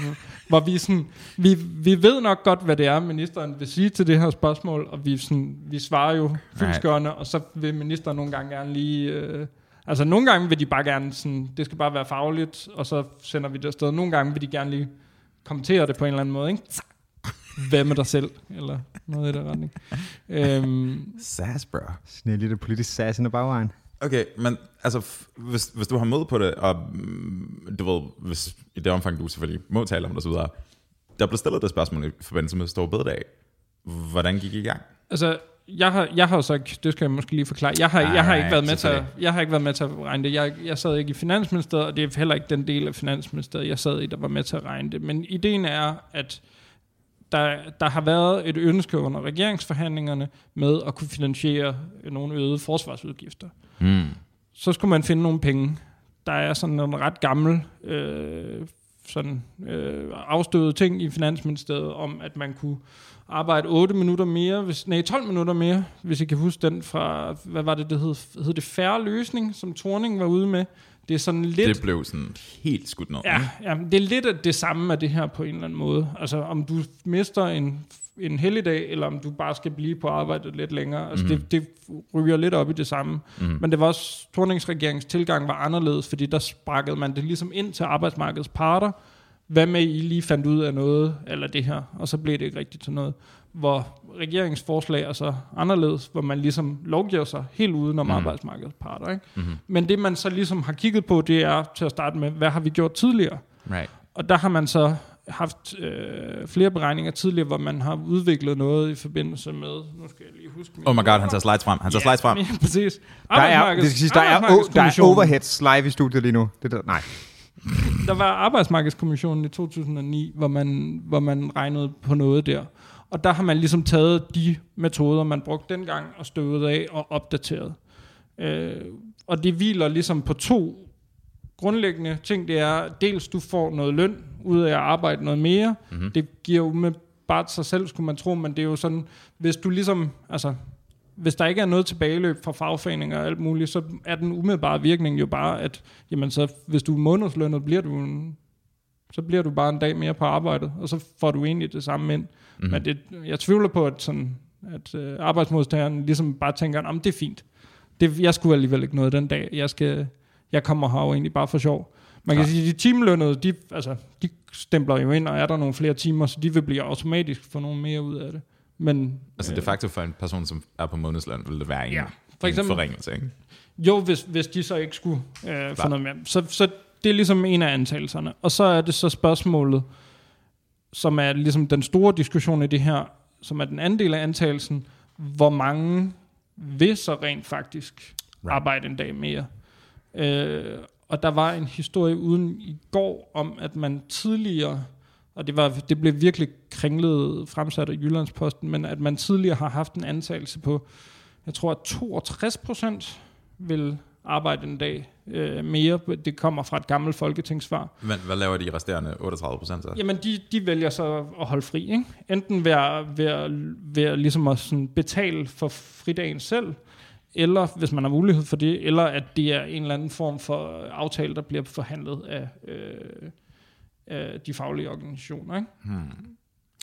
hvor vi sådan, vi, vi ved nok godt, hvad det er, ministeren vil sige til det her spørgsmål, og vi, sådan, vi svarer jo fyldskørende, og så vil ministeren nogle gange gerne lige, øh, altså nogle gange vil de bare gerne sådan, det skal bare være fagligt, og så sender vi det afsted. Nogle gange vil de gerne lige kommentere det på en eller anden måde, ikke? Hvad med dig selv? Eller noget i den retning. Øhm, SAS, bro. Sådan lidt politisk sass i bagvejen. Okay, men altså, hvis, hvis du har mod på det, og mm, du ved, hvis, i det omfang, du selvfølgelig må tale om det, videre, der blev stillet det spørgsmål i forbindelse med Stor Bededag. Hvordan gik I i gang? Altså, jeg har, jeg har så ikke, det skal jeg måske lige forklare, jeg har, jeg har ikke været med til, jeg har ikke været med til at regne det. Jeg, jeg sad ikke i Finansministeriet, og det er heller ikke den del af Finansministeriet, jeg sad i, der var med til at regne det. Men ideen er, at der, der har været et ønske under regeringsforhandlingerne med at kunne finansiere nogle øgede forsvarsudgifter. Hmm. Så skulle man finde nogle penge. Der er sådan en ret gammel øh, sådan, øh, afstøvet ting i Finansministeriet om, at man kunne arbejde 8 minutter mere, hvis, nej 12 minutter mere, hvis I kan huske den fra, hvad var det, det hed, hed det færre løsning, som Torning var ude med. Det er sådan lidt... Det blev sådan helt skudt ned. Ja, ja, det er lidt det samme af det her på en eller anden måde. Altså om du mister en, en helligdag, eller om du bare skal blive på arbejdet lidt længere. Altså mm. det, det ryger lidt op i det samme. Mm. Men det var også, Torningsregeringens tilgang var anderledes, fordi der sprakkede man det ligesom ind til arbejdsmarkedets parter. Hvad med I lige fandt ud af noget, eller det her, og så blev det ikke rigtigt til noget. Hvor regeringsforslag er så anderledes, hvor man ligesom lovgiver sig helt udenom mm. arbejdsmarkedets parter. Ikke? Mm-hmm. Men det man så ligesom har kigget på, det er til at starte med, hvad har vi gjort tidligere? Right. Og der har man så haft øh, flere beregninger tidligere, hvor man har udviklet noget i forbindelse med, nu skal jeg lige huske... Oh my god, han tager slides frem. Han tager slides frem. Ja, præcis. Der er, det skal sige, der er, der er overheads live i studiet lige nu. Det der, nej. Der var Arbejdsmarkedskommissionen i 2009, hvor man, hvor man regnede på noget der. Og der har man ligesom taget de metoder, man brugte dengang, og støvet af og opdateret. Øh, og det hviler ligesom på to grundlæggende ting. Det er, dels du får noget løn ud af at arbejde noget mere. Mm-hmm. Det giver jo med bare sig selv, skulle man tro, men det er jo sådan, hvis du ligesom, altså, hvis der ikke er noget tilbageløb fra fagforeninger og alt muligt, så er den umiddelbare virkning jo bare, at jamen så, hvis du er månedslønnet, bliver du en, så bliver du bare en dag mere på arbejdet, og så får du egentlig det samme ind. Mm-hmm. Men det, jeg tvivler på, at, sådan, at øh, arbejdsmodstageren ligesom bare tænker, at det er fint. Det, jeg skulle alligevel ikke noget den dag. Jeg, skal, jeg kommer her jo egentlig bare for sjov. Man kan Ja. sige, at de timelønnede, de, altså, de stempler jo ind, og er der nogle flere timer, så de vil blive automatisk få nogle mere ud af det. Men Altså de facto for en person, som er på månedsløn, vil det være en, Ja. For eksempel- en forringelse, ikke? Jo, hvis, hvis de så ikke skulle øh, få noget mere. Så, så det er ligesom en af antagelserne. Og så er det så spørgsmålet, som er ligesom den store diskussion i det her, som er den anden del af antagelsen, hvor mange vil så rent faktisk Right. arbejde en dag mere. Øh, og der var en historie uden i går om, at man tidligere, og det, var, det blev virkelig kringlet fremsat af Jyllandsposten, men at man tidligere har haft en antagelse på, jeg tror at 62 procent vil arbejde en dag øh, mere. Det kommer fra et gammelt folketingssvar. Men hvad laver de resterende 38 procent så? Jamen, de, de vælger så at holde fri, ikke? Enten ved at, ved at, ved at, ligesom at sådan betale for fridagen selv, eller hvis man har mulighed for det, eller at det er en eller anden form for aftale, der bliver forhandlet af, øh, af de faglige organisationer, ikke?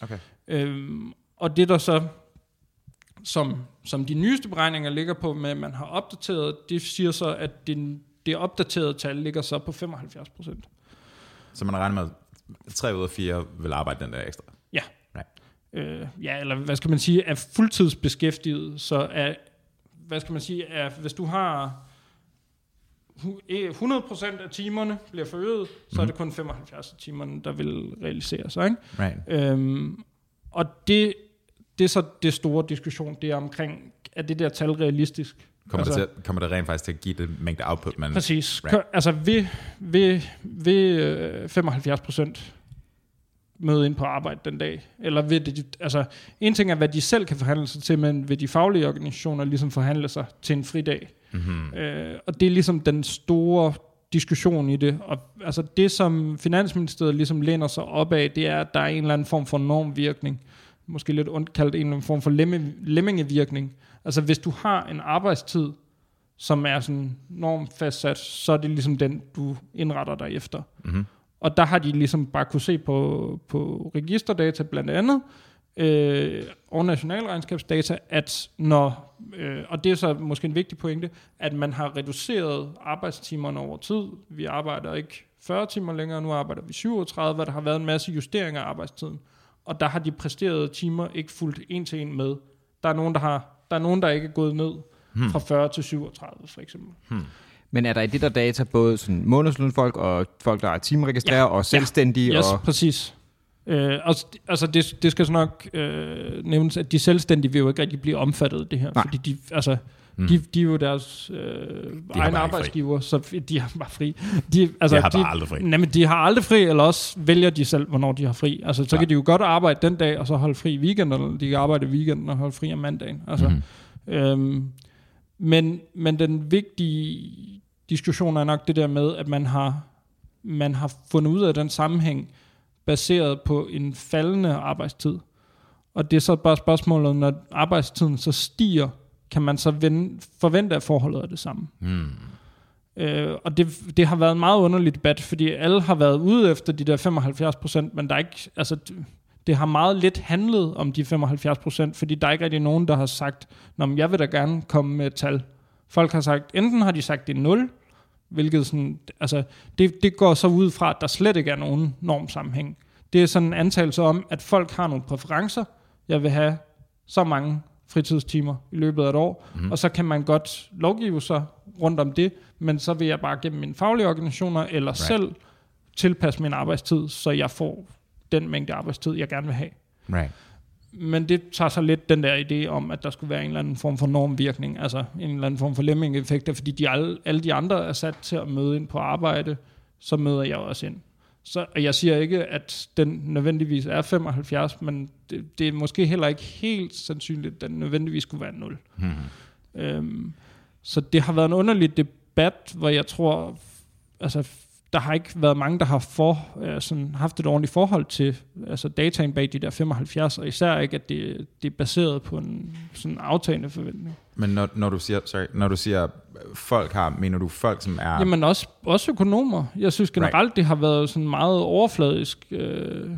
Okay. Øhm, og det der så, som, som de nyeste beregninger ligger på, med at man har opdateret, det siger så, at det, det opdaterede tal ligger så på 75 procent. Så man regner med, at 3 ud af 4 vil arbejde den der ekstra? Ja. Right. øh, ja, eller hvad skal man sige, er fuldtidsbeskæftiget, så er, hvad skal man sige, er, hvis du har 100% af timerne bliver forøget, så er det kun 75 af timerne, der vil realisere sig. Ikke? Right. Øhm, og det, det er så det store diskussion, det er omkring, er det der tal realistisk? Kommer, Altså- det til, kommer det rent faktisk til at give den mængde output, man... Præcis. Right. Altså ved, ved, ved øh, 75 procent møde ind på arbejde den dag. Eller ved det, altså, en ting er, hvad de selv kan forhandle sig til, men vil de faglige organisationer ligesom forhandle sig til en fridag. Mm-hmm. Øh, og det er ligesom den store diskussion i det. Og altså det, som Finansministeriet ligesom læner sig op af, det er, at der er en eller anden form for normvirkning. Måske lidt ondt kaldt en eller anden form for lemme, lemmingevirkning. Altså hvis du har en arbejdstid, som er sådan normfastsat, så er det ligesom den, du indretter dig efter. Mm-hmm. Og der har de ligesom bare kunne se på, på registerdata blandt andet, øh, og nationalregnskabsdata, at når, øh, og det er så måske en vigtig pointe, at man har reduceret arbejdstimerne over tid. Vi arbejder ikke 40 timer længere, nu arbejder vi 37, og der har været en masse justeringer af arbejdstiden. Og der har de præsterede timer ikke fulgt en til en med. Der er nogen, der, har, der, er nogen, der ikke er gået ned Hmm. fra 40 til 37, for eksempel. Men er der i det der data både sådan månedslønfolk og folk, der er timeregistreret ja. og selvstændige? Yes, og, præcis. Øh, og, altså det, det skal så nok øh, nævnes, at de selvstændige vil jo ikke rigtig blive omfattet af det her, Nej. fordi de, altså, Mm. de, de er jo deres øh, egen bare ikke arbejdsgiver, så de har bare fri. De, altså, De har de, bare aldrig fri. Nej, men de har aldrig fri, eller også vælger de selv, hvornår de har fri. Altså, så Ja. kan de jo godt arbejde den dag, og så holde fri i weekenden, eller de kan arbejde i weekenden og holde fri om mandagen. Altså, Mhm. Øhm, men, men den vigtige diskussion er nok det der med, at man har, man har fundet ud af den sammenhæng baseret på en faldende arbejdstid. Og det er så bare spørgsmålet, når arbejdstiden så stiger, kan man så vende, forvente, at forholdet er det samme. Mm. Øh, og det, det har været en meget underlig debat, fordi alle har været ude efter de der 75 procent, men der er ikke, altså, det, har meget lidt handlet om de 75 procent, fordi der er ikke rigtig nogen, der har sagt, Nå, men jeg vil da gerne komme med et tal. Folk har sagt, enten har de sagt, det er 0, hvilket sådan, altså, det, det går så ud fra, at der slet ikke er nogen normsammenhæng. Det er sådan en antagelse om, at folk har nogle præferencer. Jeg vil have så mange fritidstimer i løbet af et år, mm. og så kan man godt lovgive sig rundt om det, men så vil jeg bare gennem mine faglige organisationer eller right. selv tilpasse min arbejdstid, så jeg får den mængde arbejdstid, jeg gerne vil have. Right. Men det tager så lidt den der idé om, at der skulle være en eller anden form for normvirkning, altså en eller anden form for lemming-effekter, fordi de alle, alle de andre er sat til at møde ind på arbejde, så møder jeg også ind. Så, og jeg siger ikke, at den nødvendigvis er 75, men det, det er måske heller ikke helt sandsynligt, at den nødvendigvis skulle være 0. Mm. Øhm, så det har været en underlig debat, hvor jeg tror, altså der har ikke været mange, der har for, øh, sådan, haft et ordentligt forhold til altså dataen bag de der 75, og især ikke, at det, det er baseret på en sådan aftagende forventning. Men når, når, du siger, sorry, når du siger, folk har, mener du folk, som er... Jamen også, også økonomer. Jeg synes generelt, right. det har været sådan en meget overfladisk øh,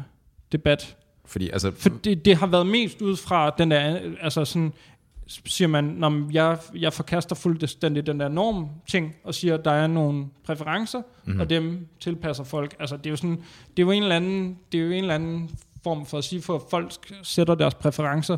debat. Fordi altså, For det, det har været mest ud fra den der, altså sådan, siger man, når jeg, jeg forkaster fuldstændig den der norm ting, og siger, at der er nogle præferencer, Mhm. mm-hmm. og dem tilpasser folk. Altså det er jo sådan, det er jo en eller anden, det er jo en eller anden form for at sige, for at folk sætter deres præferencer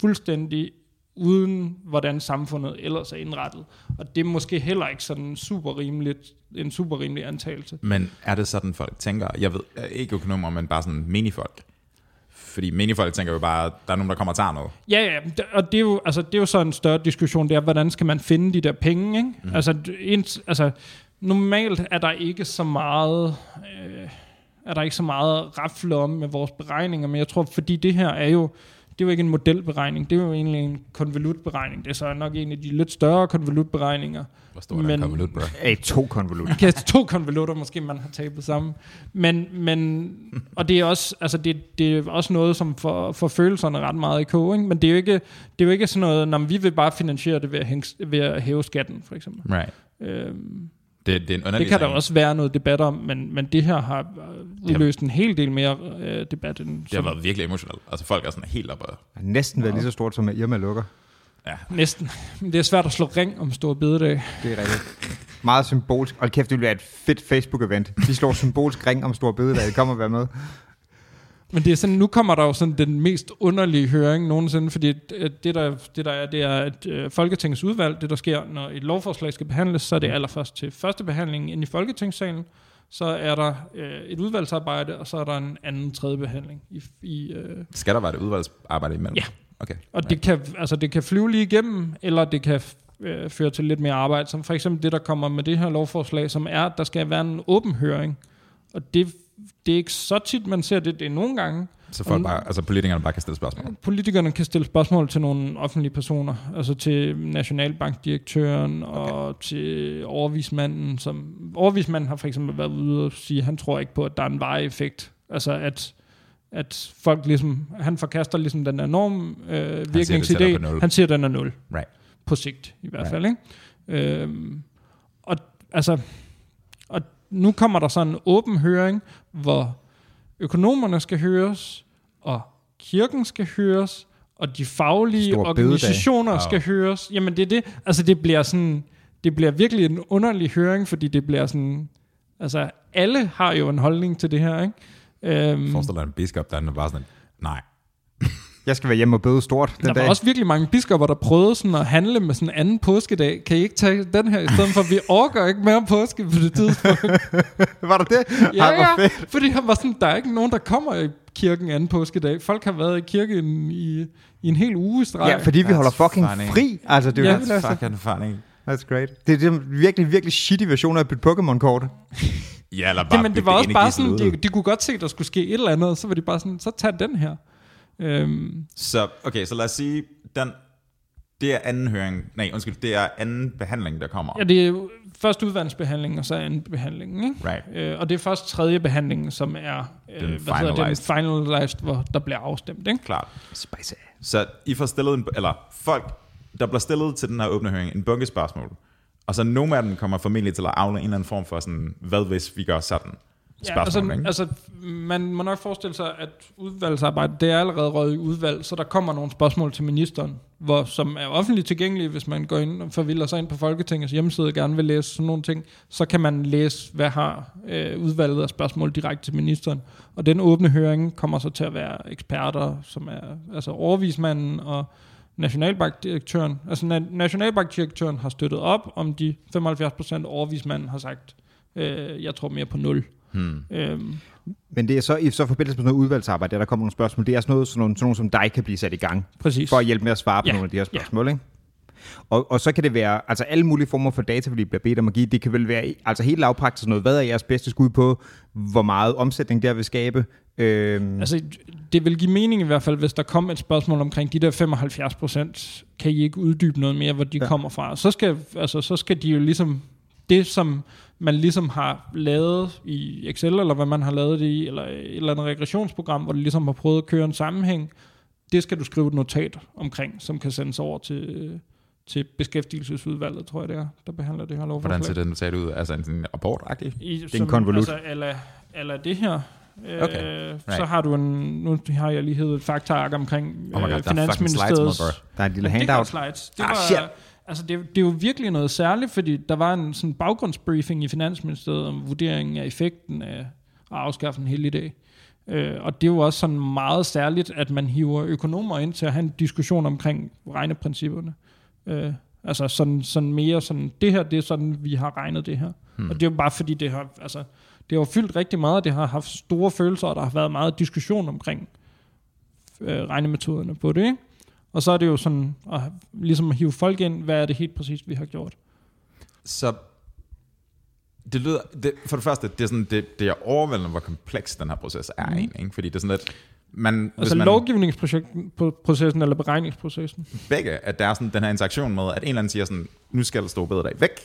fuldstændig uden hvordan samfundet ellers er indrettet. Og det er måske heller ikke sådan super rimeligt, en super rimelig antagelse. Men er det sådan, folk tænker? Jeg ved ikke økonomer, men bare sådan minifolk. Fordi menige folk tænker jo bare, at der er nogen, der kommer og tager noget. Ja, ja, og det er, jo, altså, det er jo så en større diskussion, det er, hvordan skal man finde de der penge, ikke? Mm. Altså, ens, altså, normalt er der ikke så meget, øh, er der ikke så meget rafle om med vores beregninger, men jeg tror, fordi det her er jo, det er jo ikke en modelberegning, det er jo egentlig en konvolutberegning. Det er så nok en af de lidt større konvolutberegninger. Hvor stor er den Men- konvolut, bro? A to konvolut. Okay, to konvolutter måske, man har tabet sammen. Men, men og det er også, altså det, det er også noget, som får, får følelserne ret meget i kog, ikke? Men det er jo ikke, det er jo ikke sådan noget, når vi vil bare finansiere det ved at, hænge, ved at hæve skatten, for eksempel. Right. Øhm, Det, det er en det kan der også være noget debat om, men, men det her har udløst en hel del mere øh, debat end Det har som, været virkelig emotionelt. Altså folk er sådan helt oppe. og- næsten været lige så stort som Irma lukker. Ja, næsten. Men det er svært at slå ring om store bededag. Det er rigtigt. Meget symbolsk. Og kæft, det ville være et fedt Facebook-event. De slår symbolsk ring om stor bededag. Det kommer at være med. Men det er sådan, nu kommer der jo sådan den mest underlige høring nogensinde, fordi det, der, det der er, det er, at øh, Folketingets udvalg, det der sker, når et lovforslag skal behandles, så er det allerførst til første behandling ind i Folketingssalen, så er der øh, et udvalgsarbejde, og så er der en anden tredje behandling. I, i, øh, Skal der være et udvalgsarbejde imellem? Ja. Okay. og det kan, altså, det kan flyve lige igennem, eller det kan øh, føre til lidt mere arbejde, som for eksempel det, der kommer med det her lovforslag, som er, at der skal være en åben høring. Og det, det er ikke så tit, man ser det. Det er nogle gange, Så folk bare, altså politikerne bare kan stille spørgsmål. Politikerne kan stille spørgsmål til nogle offentlige personer, altså til Nationalbankdirektøren okay. og til overvismanden. Som, overvismanden har for eksempel været ude og sige, at han tror ikke på, at der er en varig effekt. Altså at, at folk ligesom, han forkaster ligesom den enorm øh, det tættere virkningsidé. Han siger, at den er nul. Right. På sigt i hvert Right. fald. Ikke? Øhm, og altså, og nu kommer der sådan en åben høring, hvor økonomerne skal høres, og kirken skal høres, og de faglige Stor organisationer bededag. skal høres. Jamen det er det. Altså det bliver sådan, det bliver virkelig en underlig høring, fordi det bliver sådan, altså alle har jo en holdning til det her, ikke? Øhm, Forestil dig en biskop, der er bare sådan, nej. Jeg skal være hjemme og bøde stort den der dag. var også virkelig mange biskopper, der prøvede sådan at handle med sådan en anden påskedag. Kan I ikke tage den her i stedet for? Vi overgår ikke mere påske på det tidspunkt. Var der det? Ja, Ej, ja. fedt. Fordi han var sådan, der er ikke nogen, der kommer i kirken anden påskedag. Folk har været i kirken i, i en hel uge streg. Ja, fordi vi That's holder fucking funny. fri. Altså, det er Ja, jo det er that's, Fucking funny. that's great. Det er det virkelig, virkelig shitty version af et Pokémon-kort. Ja, eller bare Jamen, det bygge var også bare sådan, de, de kunne godt se, der skulle ske et eller andet, og så var de bare sådan, så tag den her. Øhm, Så, okay, så lad os sige, den, det er anden høring, nej, undskyld, det er anden behandling, der kommer. ja, det er først udvandsbehandling, og så anden behandling, ikke? Right. Øh, og det er først tredje behandling, som er øh, Den hvad hedder det, finalized. finalized, hvor der bliver afstemt, ikke? Klart. Spicy. Så I får stillet, en, eller folk, der bliver stillet til den her åbne høring, en bunke spørgsmål. Og så nogle af dem kommer formentlig til at afle en eller anden form for sådan, hvad hvis vi gør sådan? Spørgsmål, ja, ikke? altså, altså, man må nok forestille sig, at udvalgsarbejde, det er allerede røget i udvalg, så der kommer nogle spørgsmål til ministeren, hvor, som er offentligt tilgængelige, hvis man går ind og forvilder sig ind på Folketingets hjemmeside og gerne vil læse sådan nogle ting, så kan man læse, hvad har øh, udvalget af spørgsmål direkte til ministeren. Og den åbne høring kommer så til at være eksperter, som er altså overvismanden og Nationalbankdirektøren. Altså na- Nationalbankdirektøren har støttet op om de 75%, overvismanden har sagt, øh, jeg tror mere på 0. Hmm. Øhm, Men det er så i så forbindelse med noget udvalgsarbejde, der, der kommer nogle spørgsmål. Det er sådan noget, sådan nogle, sådan nogle som dig kan blive sat i gang, præcis. for at hjælpe med at svare på Ja, nogle af de her spørgsmål, ikke? Og, og så kan det være, altså alle mulige former for data, vi bliver bedt om at give, det kan vel være, altså helt lavpraktisk noget, hvad er jeres bedste skud på, hvor meget omsætning der vil skabe? Øhm, Altså, det vil give mening i hvert fald, hvis der kom et spørgsmål omkring de der 75 procent, kan I ikke uddybe noget mere, hvor de Ja. ja. kommer fra. Så skal, altså, så skal de jo ligesom, det som man ligesom har lavet i Excel, eller hvad man har lavet det i, eller et eller andet regressionsprogram, hvor de ligesom har prøvet at køre en sammenhæng, det skal du skrive et notat omkring, som kan sendes over til, til beskæftigelsesudvalget, tror jeg det er, der behandler det her lovforslag. Hvordan ser det notat ud? Altså en sådan rapport-agtig? I, er en konvolut. Altså, eller, eller det her. Okay, Okay, right. Så har du en, nu har jeg lige hævet et faktaark omkring Oh god, øh, der er Finansministeriets... mother. der er en lille Ja, det var handout. slides. Det Ah, var, shit. Altså det, det er jo virkelig noget særligt, fordi der var en sådan baggrundsbriefing i Finansministeriet om vurderingen af effekten af at afskaffe en hel idé. Øh, og det er jo også sådan meget særligt, at man hiver økonomer ind til at have en diskussion omkring regneprincipperne. Øh, altså sådan, sådan mere sådan, det her, det er sådan, vi har regnet det her. Hmm. Og det er jo bare fordi, det har, altså, det har fyldt rigtig meget, og det har haft store følelser, og der har været meget diskussion omkring, øh, regnemetoderne på det, ikke? Og så er det jo sådan, at ligesom at hive folk ind, hvad er det helt præcis, vi har gjort. Så det lyder, det, for det første, det er, sådan, det, det er overvældende, hvor kompleks den her proces er mm. egentlig, ikke? fordi det er sådan lidt, man, Altså man, lovgivningsprocessen eller beregningsprocessen. begge, at der er sådan den her interaktion med, at en eller anden siger sådan, nu skal stå bedre dag væk,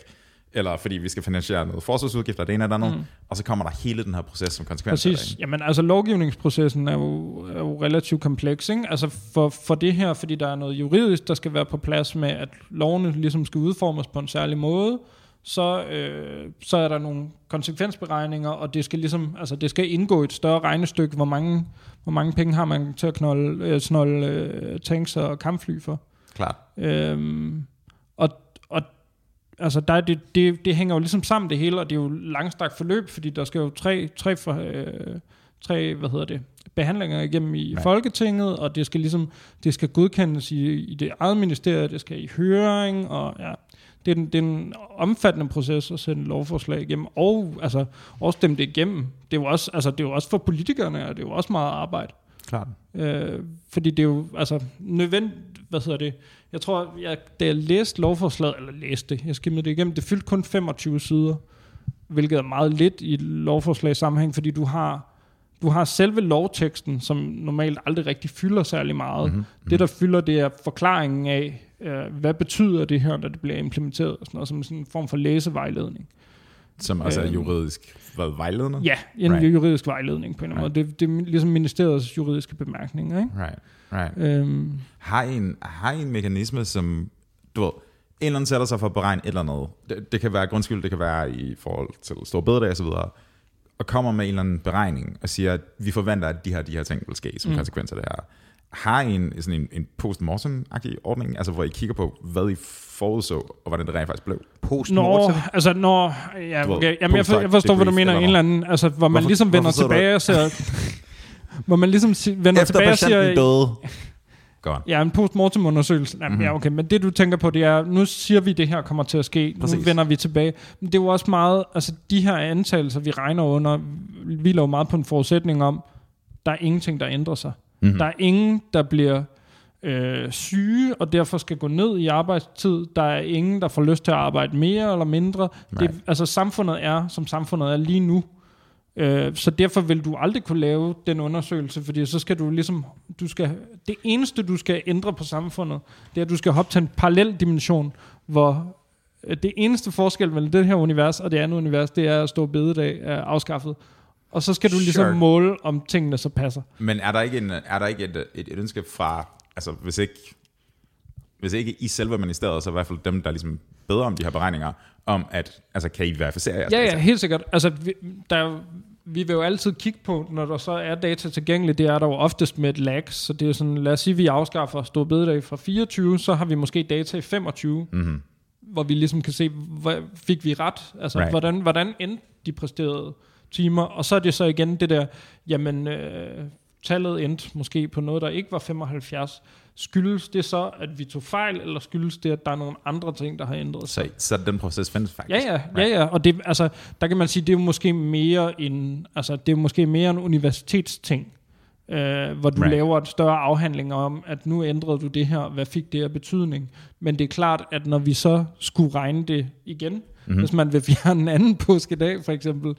eller fordi vi skal finansiere noget forsvarsudgifter, det ene eller andet, mm. og så kommer der hele den her proces som konsekvens Præcis. det. Jamen altså lovgivningsprocessen er jo, er jo relativt kompleks. Ikke? Altså for, for det her, fordi der er noget juridisk, der skal være på plads med, at lovene ligesom skal udformes på en særlig måde, så, øh, så er der nogle konsekvensberegninger, og det skal ligesom, altså det skal indgå i et større regnestykke, hvor mange, hvor mange penge har man til at knolde, øh, snolde øh, tanks og kampfly for. Klart. Øhm, og, og altså der, er det, det, det hænger jo ligesom sammen det hele, og det er jo langstrakt forløb, fordi der skal jo tre, tre, for, øh, tre hvad hedder det, behandlinger igennem i Nej. Nej. Folketinget, og det skal ligesom, det skal godkendes i, i det eget ministerie, det skal i høring, og ja, det er, en, det er en omfattende proces at sende lovforslag igennem, og altså, også stemme det igennem. Det er jo også, altså, det er jo også for politikerne, og det er jo også meget arbejde. Klart. Øh, fordi det er jo altså nødvendigt, hvad hedder det, jeg tror, jeg, da jeg læste lovforslaget, eller læste det, jeg skimmede det igennem, det fyldte kun 25 sider, hvilket er meget lidt i lovforslag sammenhæng, fordi du har, du har selve lovteksten, som normalt aldrig rigtig fylder særlig meget. Mm-hmm. Det, der fylder, det er forklaringen af, øh, hvad betyder det her, når det bliver implementeret, og sådan noget, som sådan en form for læsevejledning. Som også er Øhm. juridisk hvad, vejledende? Ja, en Right. juridisk vejledning på en Right. måde. Det, det er ligesom ministeriets juridiske bemærkninger, ikke? Right, right. Øhm, Har I en, har I en mekanisme, som, du ved, en eller anden sætter sig for at beregne et eller andet. Det, det kan være grundskyld, det kan være i forhold til stor bededag og så videre. Og kommer med en eller anden beregning og siger, at vi forventer, at de her, de her ting vil ske som mm. konsekvens af det her. Har I en, sådan en, en post-mortem-agtig ordning, altså hvor I kigger på, hvad I forudså, og hvordan det rent faktisk blev? Nå, Post-mortem. altså når... Ja, okay, jamen, jeg, for, jeg forstår, hvad du mener. eller En eller anden, altså, hvor man Hvorfor- ligesom vender tilbage og siger... hvor man ligesom vender tilbage og siger... døde. Godt. Ja, en postmortem undersøgelse. Jamen, Mhm. mm-hmm. ja, okay, men det du tænker på, det er, nu siger vi, det her kommer til at ske. Nu Præcis. vender vi tilbage. Men det er jo også meget, altså de her antagelser, vi regner under, hviler jo meget på en forudsætning om, der er ingenting, der ændrer sig. Mhm. Mm-hmm. Der er ingen, der bliver øh, syge, og derfor skal gå ned i arbejdstid. Der er ingen, der får lyst til at arbejde mere eller mindre. Det, altså samfundet er, som samfundet er lige nu. Øh, så derfor vil du aldrig kunne lave den undersøgelse, fordi så skal du ligesom, du skal, det eneste du skal ændre på samfundet, det er, at du skal hoppe til en parallel dimension, hvor øh, det eneste forskel mellem det her univers og det andet univers, det er at stå bededag er afskaffet. Og så skal du ligesom Sure. måle, om tingene så passer. Men er der ikke, en, er der ikke et, et, et ønske fra, altså hvis ikke, hvis ikke i selve ministeriet, så i hvert fald dem, der ligesom bedre om de her beregninger, om at, altså kan I verificere jeres Ja, data? ja, helt sikkert. Altså, vi, der, er vi vil jo altid kigge på, når der så er data tilgængeligt, det er der jo oftest med et lag, så det er sådan, lad os sige, vi afskaffer stor bededag fra 24, så har vi måske data i 25, Mm-hmm. hvor vi ligesom kan se, hvad, fik vi ret? Altså, right. hvordan, hvordan endte de præsterede timer? Og så er det så igen det der, jamen, øh, tallet endte måske på noget, der ikke var 75. Skyldes det så, at vi tog fejl, eller skyldes det, at der er nogle andre ting, der har ændret sig? Så, så den proces findes faktisk. Ja, ja, ja, ja, og det, altså, der kan man sige, det er jo måske mere en, altså, det er måske mere en universitetsting, øh, hvor du right. laver et større afhandling om, at nu ændrede du det her, hvad fik det af betydning? Men det er klart, at når vi så skulle regne det igen, mm-hmm. hvis man vil fjerne en anden påskedag for eksempel,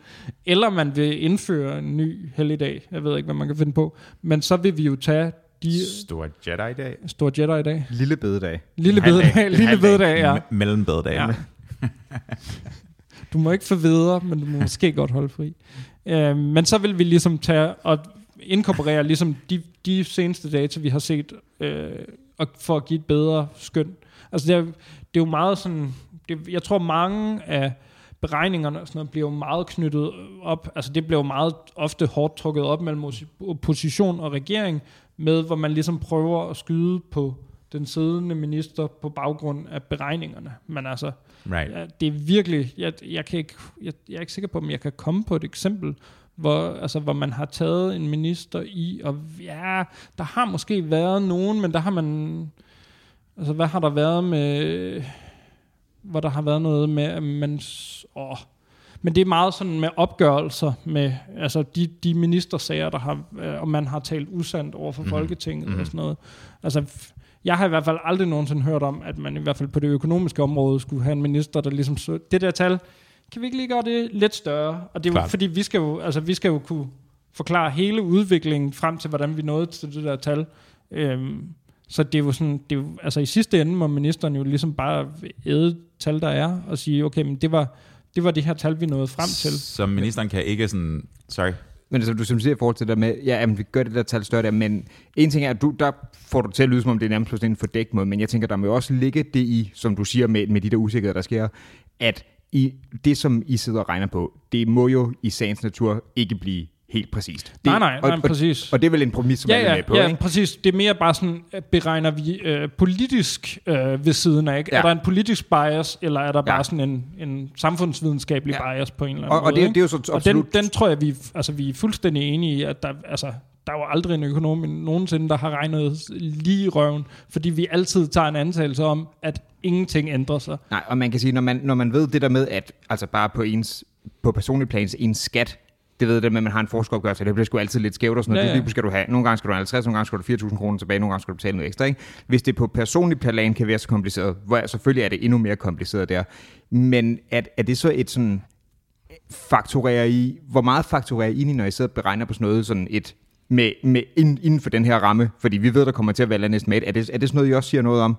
eller man vil indføre en ny helligdag, jeg ved ikke, hvad man kan finde på, men så vil vi jo tage de Stor Jedi-dag. store Jedi i dag. Lille bededag. Lille bededag, lille bededag, ja. Me- Mellem bededag. Ja. Du må ikke få videre, men du må måske godt holde fri. Øh, men så vil vi ligesom tage og inkorporere ligesom de, de seneste data, vi har set, øh, og for at give et bedre skøn. Altså det er, det er jo meget sådan, det, jeg tror mange af beregningerne og sådan noget, bliver jo meget knyttet op, altså det bliver jo meget ofte hårdt trukket op mellem opposition og regering, med hvor man ligesom prøver at skyde på den siddende minister på baggrund af beregningerne. Men altså, Right. Ja, det er virkelig, jeg, jeg, kan ikke, jeg, jeg er ikke sikker på, om jeg kan komme på et eksempel, hvor, altså, hvor man har taget en minister i, og ja, der har måske været nogen, men der har man, altså hvad har der været med, hvor der har været noget med, at man, åh, men det er meget sådan med opgørelser med altså de, de ministersager, der har, øh, og man har talt usandt over for mm. Folketinget mm. og sådan noget. Altså, jeg har i hvert fald aldrig nogensinde hørt om, at man i hvert fald på det økonomiske område skulle have en minister, der ligesom så, det der tal, kan vi ikke lige gøre det lidt større? Og det er jo, Klart. fordi vi skal jo, altså, vi skal jo kunne forklare hele udviklingen frem til, hvordan vi nåede til det der tal. Øhm, så det er jo sådan, det er jo, altså i sidste ende må ministeren jo ligesom bare æde tal, der er, og sige, okay, men det var, det var det her tal, vi nåede frem til. Så ministeren kan ikke sådan... Sorry. Men altså, du som siger i forhold til det der med, ja, jamen, vi gør det der tal større der, men en ting er, at du, der får du til at lyde, som om det er nærmest på sådan en fordækt måde, men jeg tænker, der må jo også ligge det i, som du siger med, med de der usikkerheder, der sker, at i det, som I sidder og regner på, det må jo i sagens natur ikke blive helt præcist. Det, Nej, nej, nej, og, præcis. Og, og det er vel en præmis, som Ja, alle er ja, med på, ja, ikke? præcis. Det er mere bare sådan, beregner vi øh, politisk øh, ved siden af, ikke? Ja. Er der en politisk bias, eller er der bare Ja. sådan en, en samfundsvidenskabelig Ja. bias på en eller anden Og, måde? og det, ikke? det er jo så og den, absolut... den tror jeg, vi, altså, vi er fuldstændig enige i, at der, altså, der er jo aldrig en økonom nogensinde, der har regnet lige i røven, fordi vi altid tager en antagelse om, at ingenting ændrer sig. Nej, og man kan sige, når man, når man ved det der med, at altså bare på ens på personlig plan, ens skat, det ved det med, at man har en forskeropgørelse, det bliver sgu altid lidt skævt og sådan noget. Ja, Ja, ja. skal du have, nogle gange skal du have 50, nogle gange skal du have 4.000 kroner tilbage, nogle gange skal du betale noget ekstra. Ikke? Hvis det på personlig plan kan være så kompliceret, hvor selvfølgelig er det endnu mere kompliceret der, men at, er det så et sådan fakturerer I, hvor meget fakturerer I, når I sidder og beregner på sådan noget, sådan et, med, med ind, inden for den her ramme? Fordi vi ved, der kommer til at være næsten med. Er det, er det sådan noget, I også siger noget om?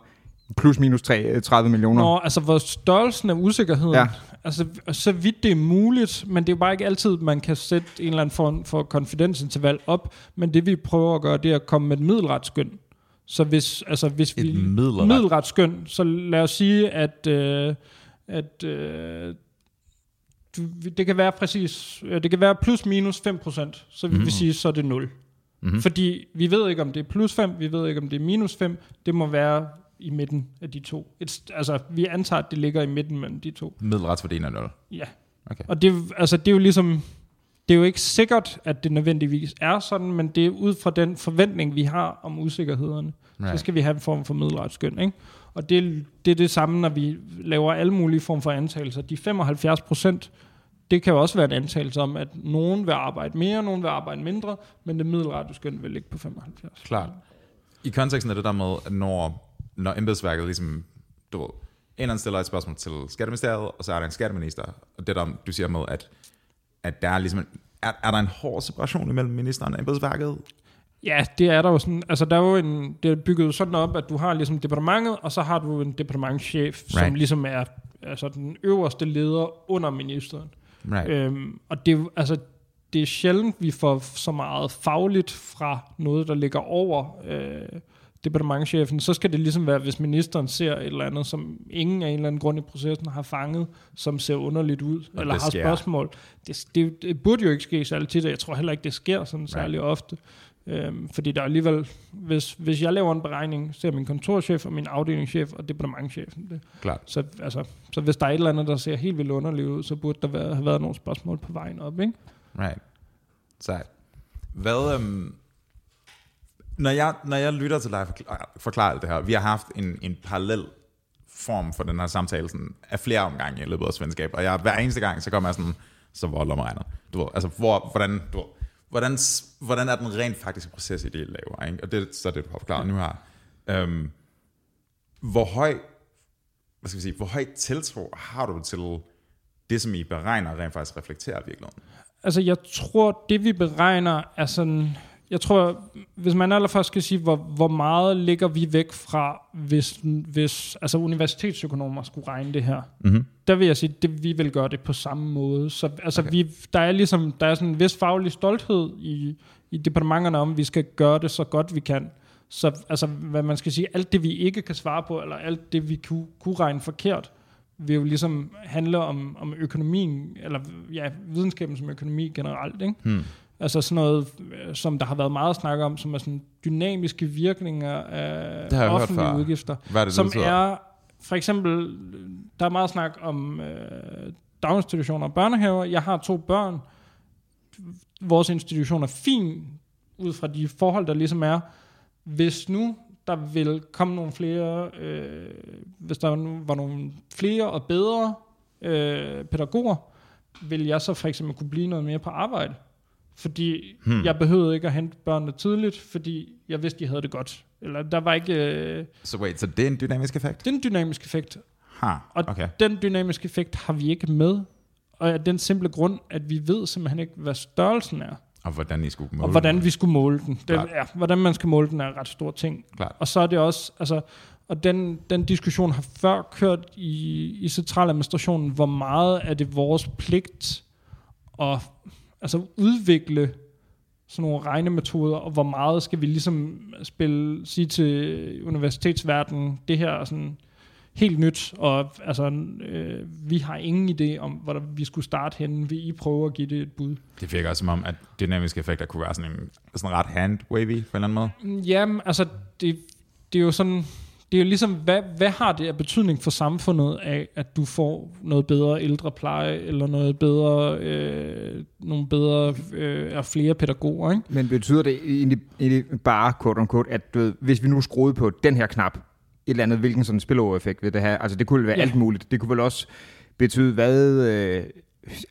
Plus minus 3, 30 millioner? Nå, altså hvor størrelsen af usikkerheden, Ja. Altså så vidt det er muligt, men det er jo bare ikke altid, man kan sætte en eller anden form for konfidensinterval op, men det vi prøver at gøre, det er at komme med et middelretsskøn. Så hvis, altså, hvis Et vi... middelret. middelretsskøn, så lad os sige, at, øh, at øh, det kan være præcis, øh, det kan være plus minus 5%, så vi mm. vil sige, så er det 0. Mm-hmm. Fordi vi ved ikke, om det er plus 5, vi ved ikke, om det er minus 5, det må være i midten af de to. Et, altså, vi antager, at det ligger i midten mellem de to. Middelretsværdien er 0. Ja. Okay. Og det, altså, det er jo ligesom, det er jo ikke sikkert, at det nødvendigvis er sådan, men det er ud fra den forventning, vi har om usikkerhederne. Right. Så skal vi have en form for middelretsskøn, ikke? Og det, det er det samme, når vi laver alle mulige former for antagelser. De 75 procent, det kan jo også være en antagelse om, at nogen vil arbejde mere, nogen vil arbejde mindre, men det middelretsskøn vil ligge på 75. Klart. I konteksten af det der med, at når, når embedsværket ligesom, du ved, en stiller et spørgsmål til Skatteministeriet, og så er der en skatteminister, og det der, du siger med, at, at der er ligesom, en, er, er der en hård separation imellem ministeren og embedsværket? Ja, det er der jo sådan, altså der er jo en, det er bygget sådan op, at du har ligesom departementet, og så har du en departementchef, right. som ligesom er altså den øverste leder under ministeren. Right. Øhm, og det, altså, det er sjældent, vi får så meget fagligt fra noget, der ligger over øh, departementchefen. Så skal det ligesom være, hvis ministeren ser et eller andet, som ingen af en eller anden grund i processen har fanget, som ser underligt ud, Og eller har sker. spørgsmål. Det, det, det burde jo ikke ske særlig tit, og jeg tror heller ikke, det sker sådan særlig ofte. Øhm, fordi der er alligevel, hvis, hvis jeg laver en beregning, ser min kontorchef og min afdelingschef og departementchefen det. Klart. Så, altså, så hvis der er et eller andet, der ser helt vildt underligt ud, så burde der være, have været nogle spørgsmål på vejen op, ikke? Right. Sejt. Hvad, øhm, når, jeg, når jeg lytter til dig forklare, ah, forklare alt det her, vi har haft en, en parallel form for den her samtale sådan, af flere omgange i løbet af svenskab, og jeg, hver eneste gang, så kommer jeg sådan, så hvor lommer regner. Du ved, altså, hvor, hvordan, du ved, hvordan, hvordan er den rent faktiske proces i det, laver, ikke? Og det, så er det, du har forklaret nu her. Øhm, hvor høj, hvad skal vi sige, hvor høj tiltro har du til det, som I beregner, rent faktisk reflekterer virkeligheden? Altså, jeg tror, det vi beregner er sådan... Jeg tror, hvis man allerførst skal sige, hvor, hvor meget ligger vi væk fra, hvis, hvis altså universitetsøkonomer skulle regne det her, Mm-hmm. der vil jeg sige, at vi vil gøre det på samme måde. Så altså, okay. vi, der er ligesom der er sådan en vis faglig stolthed i, i departementerne om, at vi skal gøre det så godt vi kan. Så altså, hvad man skal sige, alt det vi ikke kan svare på, eller alt det vi kunne, kunne regne forkert, vil jo ligesom handle om, om økonomien, eller ja, videnskaben som økonomi generelt. Ikke? Hmm. Altså sådan noget, øh, som der har været meget snak om, som er sådan dynamiske virkninger af Det har jeg hørt offentlige før. udgifter Hvad er det, som det er for eksempel, der er meget snak om øh, daginstitutioner og børnehaver. Jeg har to børn. Vores institution er fin ud fra de forhold, der ligesom er. Hvis nu der vil komme nogle flere, øh, hvis der nu var nogle flere og bedre øh, pædagoger, vil jeg så for eksempel kunne blive noget mere på arbejde. Fordi hmm. jeg behøvede ikke at hente børnene tidligt, fordi jeg vidste, de havde det godt. Eller der var ikke... Øh, Så wait, så det er en dynamisk effekt? det er en dynamisk effekt. Ha, Og okay. den dynamiske effekt har vi ikke med. Og af den simple grund, at vi ved simpelthen ikke, hvad størrelsen er. Og hvordan I skulle måle Og hvordan vi skulle måle den. Det, Klart. ja, hvordan man skal måle den er en ret stor ting. Klart. Og så er det også, altså, og den, den diskussion har før kørt i, i centraladministrationen, hvor meget er det vores pligt at altså, udvikle sådan nogle regnemetoder, og hvor meget skal vi ligesom spille, sige til universitetsverdenen, det her er sådan helt nyt, og altså, øh, vi har ingen idé om, hvor vi skulle starte henne. Vil I prøve at give det et bud? Det virker også som om, at dynamiske effekter kunne være sådan en sådan ret hand-wavy på en eller anden måde. Jamen, altså, det, det er jo sådan... Det er jo ligesom, hvad, hvad har det af betydning for samfundet af, at du får noget bedre ældrepleje, eller noget bedre, øh, nogle bedre øh, og flere pædagoger, ikke? Men betyder det egentlig, egentlig bare, quote unquote, at du ved, hvis vi nu skruede på den her knap, et eller andet, hvilken sådan spillover-effekt vil det have? Altså det kunne være Ja. ja. alt muligt. Det kunne vel også betyde, hvad, øh,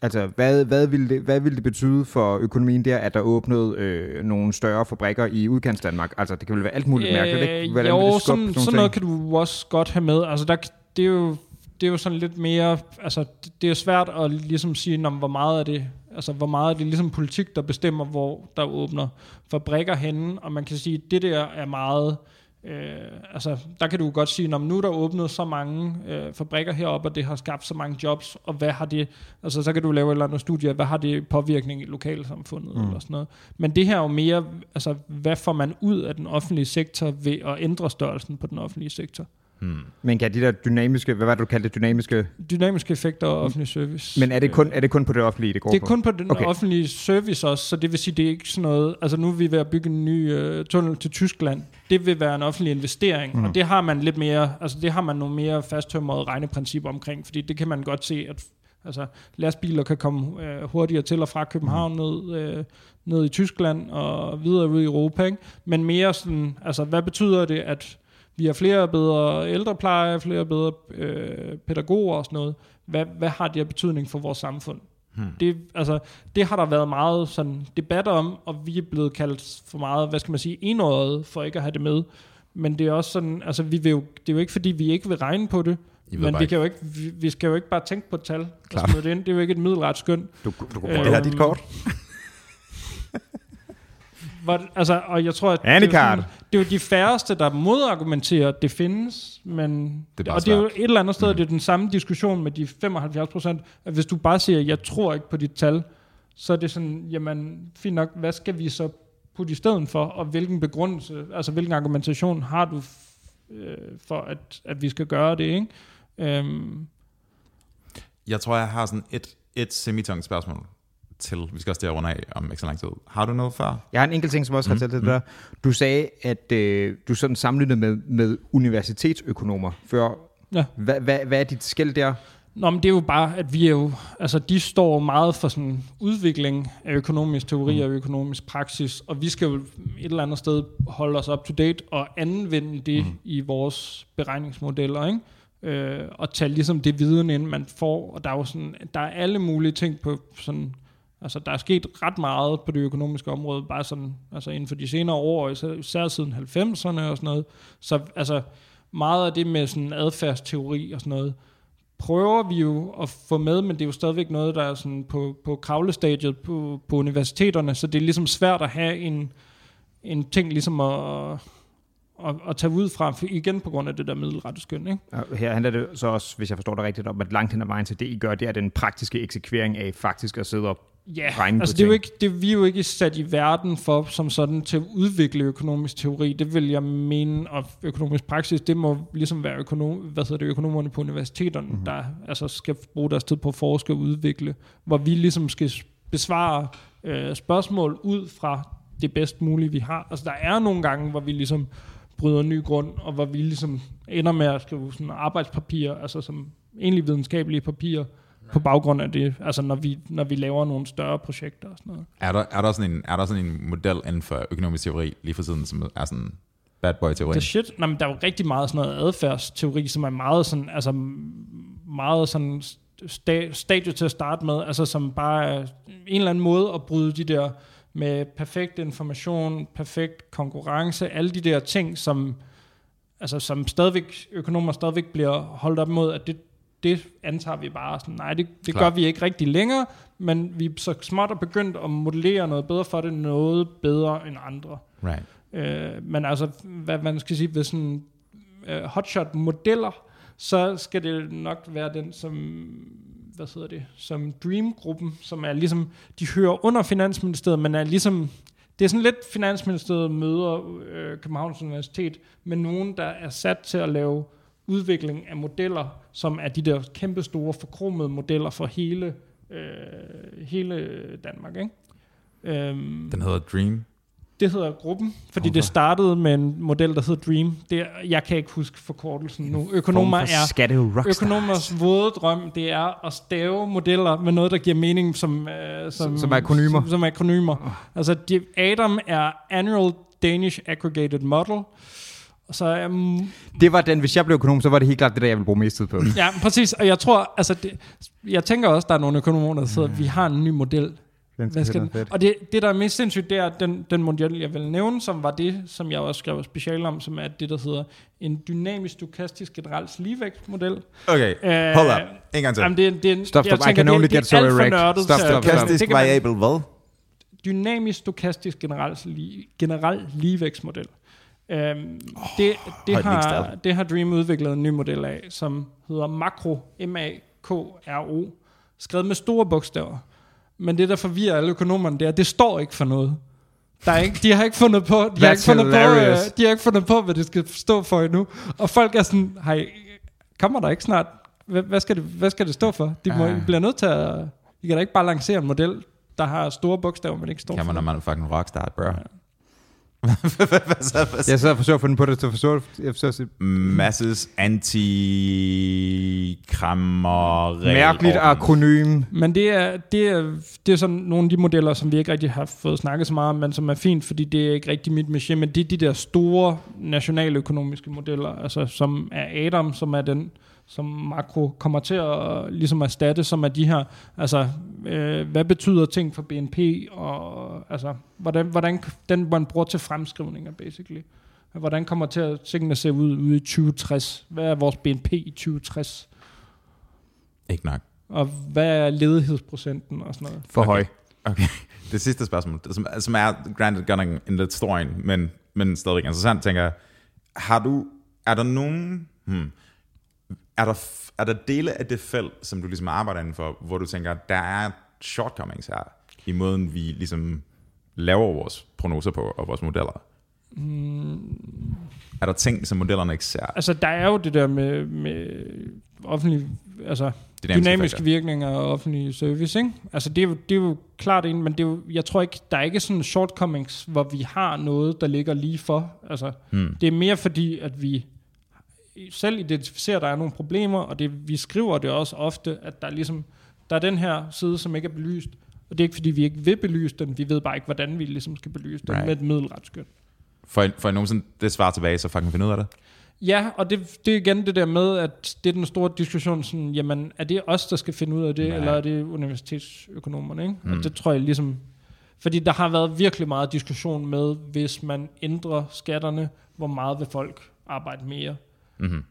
altså, hvad, hvad, ville det, hvad ville det betyde for økonomien der, at der åbnede øh, nogle større fabrikker i udkants Danmark? Altså det kan vel være alt muligt mærkeligt, ikke? Hvordan Øh, jo, det sådan, sådan noget ting? kan du også godt have med. Altså, der, det, er jo, det er jo sådan lidt mere... Altså, det, det er svært at ligesom sige, når, hvor meget er det... Altså, hvor meget er det ligesom politik, der bestemmer, hvor der åbner fabrikker henne, og man kan sige, at det der er meget... Øh, altså, der kan du godt sige, når nu er der åbnet så mange øh, fabrikker heroppe, og det har skabt så mange jobs, og hvad har det, altså så kan du lave et eller andet studie, hvad har det påvirkning i lokalsamfundet, mm. eller sådan noget. Men det her er jo mere, altså hvad får man ud af den offentlige sektor ved at ændre størrelsen på den offentlige sektor? Men kan de der dynamiske, hvad var det, du kaldte det, dynamiske? Dynamiske effekter og offentlig service. Men er det kun, er det kun på det offentlige, det går det er på? kun på den Okay. offentlige service også, så det vil sige, det er ikke sådan noget, altså nu er vi ved at bygge en ny øh, tunnel til Tyskland, det vil være en offentlig investering, mm. og det har man lidt mere, altså det har man nogle mere fasttømrede regneprincipper omkring, fordi det kan man godt se, at altså, lastbiler kan komme øh, hurtigere til og fra København ned, øh, ned i Tyskland og videre ud i Europa, ikke? men mere sådan, altså hvad betyder det, at vi har flere bedre ældrepleje, flere bedre øh, pædagoger og sådan noget. Hvad, hvad har det af betydning for vores samfund? Hmm. Det, altså, det har der været meget sådan, debat om, og vi er blevet kaldt for meget, hvad skal man sige, enåret for ikke at have det med. Men det er også sådan, altså vi vil jo, det er jo ikke fordi, vi ikke vil regne på det, men vi, kan jo ikke, vi, vi skal jo ikke bare tænke på et tal. Klart. Og smide det, ind. det er jo ikke et middelret skøn. Du, du, du, Øh, Det her er dit kort. Hvor, altså, og jeg tror, at det er, sådan, det er jo de færreste, der modargumenterer, at det findes, men Det er og det er jo et eller andet sted, mm. det er den samme diskussion med de 75 procent, at hvis du bare siger, jeg tror ikke på dit tal, så er det sådan, jamen, fint nok, hvad skal vi så putte i stedet for, og hvilken begrundelse, altså hvilken argumentation har du øh, for, at, at vi skal gøre det, ikke? Øhm, Jeg tror, jeg har sådan et, et semitungt spørgsmål til. Vi skal også til at runde af om ikke så lang tid. Har du noget før? Jeg har en enkelt ting, som også har til det der. Du sagde, at øh, du sådan sammenlignede med, med universitetsøkonomer før. Ja. Hvad, hvad, hvad er dit skæld der? Nå, men det er jo bare, at vi er jo, altså de står meget for sådan udvikling af økonomisk teori og økonomisk praksis, og vi skal jo et eller andet sted holde os up to date og anvende det mm. i vores beregningsmodeller, ikke? Øh, og tage ligesom det viden ind, man får, og der er jo sådan, der er alle mulige ting på sådan, altså der er sket ret meget på det økonomiske område, bare sådan, altså inden for de senere år, især, siden 90'erne og sådan noget, så altså meget af det med sådan adfærdsteori og sådan noget, prøver vi jo at få med, men det er jo stadigvæk noget, der er sådan på, på kravlestadiet på, på universiteterne, så det er ligesom svært at have en, en ting ligesom at, at, at tage ud fra, igen på grund af det der middelrette skøn. Ikke? Og Her handler det så også, hvis jeg forstår det rigtigt, om, at langt hen ad vejen til det, I gør, det er den praktiske eksekvering af faktisk at sidde og Ja, regne på altså det er jo ikke, det, vi er jo ikke sat i verden for som sådan til at udvikle økonomisk teori. Det vil jeg mene, og økonomisk praksis, det må ligesom være økonom, hvad hedder det, økonomerne på universiteterne, Mhm. mm-hmm. der altså skal bruge deres tid på at forske og udvikle, hvor vi ligesom skal besvare øh, spørgsmål ud fra det bedst mulige, vi har. Altså der er nogle gange, hvor vi ligesom bryder ny grund, og hvor vi ligesom ender med at skrive sådan arbejdspapir, altså som egentlig videnskabelige papirer, på baggrund af det, altså når vi, når vi laver nogle større projekter og sådan noget. Er der, er der, sådan, en, er der sådan en model inden for økonomisk teori lige for tiden, som er sådan bad boy teori? The shit, nej, men der er jo rigtig meget sådan noget adfærdsteori, som er meget sådan, altså meget sådan sta- stadie til at starte med, altså som bare er en eller anden måde at bryde de der med perfekt information, perfekt konkurrence, alle de der ting, som, altså, som stadigvæk, økonomer stadigvæk bliver holdt op mod, at det, det antager vi bare sådan, nej, det, det Klar. gør vi ikke rigtig længere, men vi er så småt og begyndt at modellere noget bedre for det, noget bedre end andre. Right. Øh, men altså, hvad man skal sige, ved sådan øh, hotshot-modeller, så skal det nok være den, som, hvad hedder det, som Dream-gruppen, som er ligesom, de hører under Finansministeriet, men er ligesom, det er sådan lidt Finansministeriet møder øh, Københavns Universitet, med nogen, der er sat til at lave udvikling af modeller, som er de der kæmpe store forkromede modeller for hele, øh, hele Danmark, ikke? Øhm, Den hedder Dream. det hedder gruppen, fordi Hvorfor? det startede med en model, der hedder Dream. Det er, jeg kan ikke huske forkortelsen nu. Økonomer er økonomers våde drøm, det er at stave modeller med noget, der giver mening som, øh, som, Som akronymer. Som, som akronymer. Altså, de, Adam er Annual Danish Aggregated Model. Og så er Det var den, hvis jeg blev økonom, så var det helt klart det, der jeg ville bruge mest tid på. Ja, præcis. Og jeg tror, altså, det, jeg tænker også, der er nogle økonomer, der sidder, vi har en ny model. Den Hvad skal den? Og det, det, der er mest sindssygt, det er den, den model, jeg vil nævne, som var det, som jeg også skrev special om, som er det, der hedder en dynamisk stokastisk generel ligevægtsmodel. Okay, Øh, hold up. En gang til. Jamen, det, er- det, Stop, jeg stop. I tænker, can det, only det get so erect. nørdet Stop, stop, man- variabel hvad? Dynamisk stokastisk generel, generel ligevægtsmodel. Øhm, det, det, højt har, det har Dream udviklet en ny model af, som hedder Makro, M-A-K-R-O, skrevet med store bogstaver. Men det, der forvirrer alle økonomerne, det er, at det står ikke for noget. Der er ikke, de har ikke fundet på, de har ikke fundet på, øh, de har ikke fundet på, hvad det skal stå for endnu. Og folk er sådan, hej, kommer der ikke snart? Hvad, hvad, skal, det, hvad skal det stå for? De må, Ah. I bliver nødt til at, I kan da ikke bare lancere en model, der har store bogstaver, men ikke står Kan for man, når man er fucking rockstar, bro. Hvad så? Hvad så? Jeg sad og forsøgte at få den på det, så forsøgte jeg forsøgte at sige, Masses anti-krammer mærkeligt akronym. Men det er, det, er, det er sådan nogle af de modeller, som vi ikke rigtig har fået snakket så meget om, men som er fint, fordi det er ikke rigtig mit métier, men det er de der store nationaløkonomiske modeller, altså som er Adam, som er den, som makro kommer til at ligesom erstatte, som er de her, altså øh, hvad betyder ting for BNP, og altså hvordan, hvordan den man bruger til fremskrivninger, basically. Hvordan kommer til at tingene se ud ude i 2060? Hvad er vores BNP i 2060? Ikke nok. Og hvad er ledighedsprocenten og sådan noget? For Okay. høj. Okay, det sidste spørgsmål, som, som er granted godt nok en lidt stor en, men, men stadig interessant, tænker jeg. Har du, er der nogen, hmm, er der, er der dele af det felt, som du ligesom arbejder inden for, hvor du tænker, der er shortcomings her, i måden vi ligesom laver vores prognoser på, og vores modeller? Mm, Er der ting, som modellerne ikke ser? altså, der er jo det der med, med offentlig, altså Dynamiske dynamiske effekter. virkninger og offentlig service, ikke? Altså, det er, jo, det er jo klart en, men det er jo, jeg tror ikke, der er ikke sådan shortcomings, hvor vi har noget, der ligger lige for. Altså, Hmm. det er mere fordi, at vi selv identificerer, at der er nogle problemer, og det, vi skriver det også ofte, at der er ligesom, der er den her side, som ikke er belyst, og det er ikke fordi, vi ikke vil belyse den, vi ved bare ikke, hvordan vi ligesom skal belyse den Right. med et middelretskøn. For, for I nogensinde det svar tilbage, så fucking finde ud af det? Ja, og det, det er igen det der med, at det er den store diskussion, sådan, jamen, er det os, der skal finde ud af det, Nej. eller er det universitetsøkonomerne, ikke? Mm. Og det tror jeg ligesom, fordi der har været virkelig meget diskussion med, hvis man ændrer skatterne, hvor meget vil folk arbejde mere. Mm-hmm.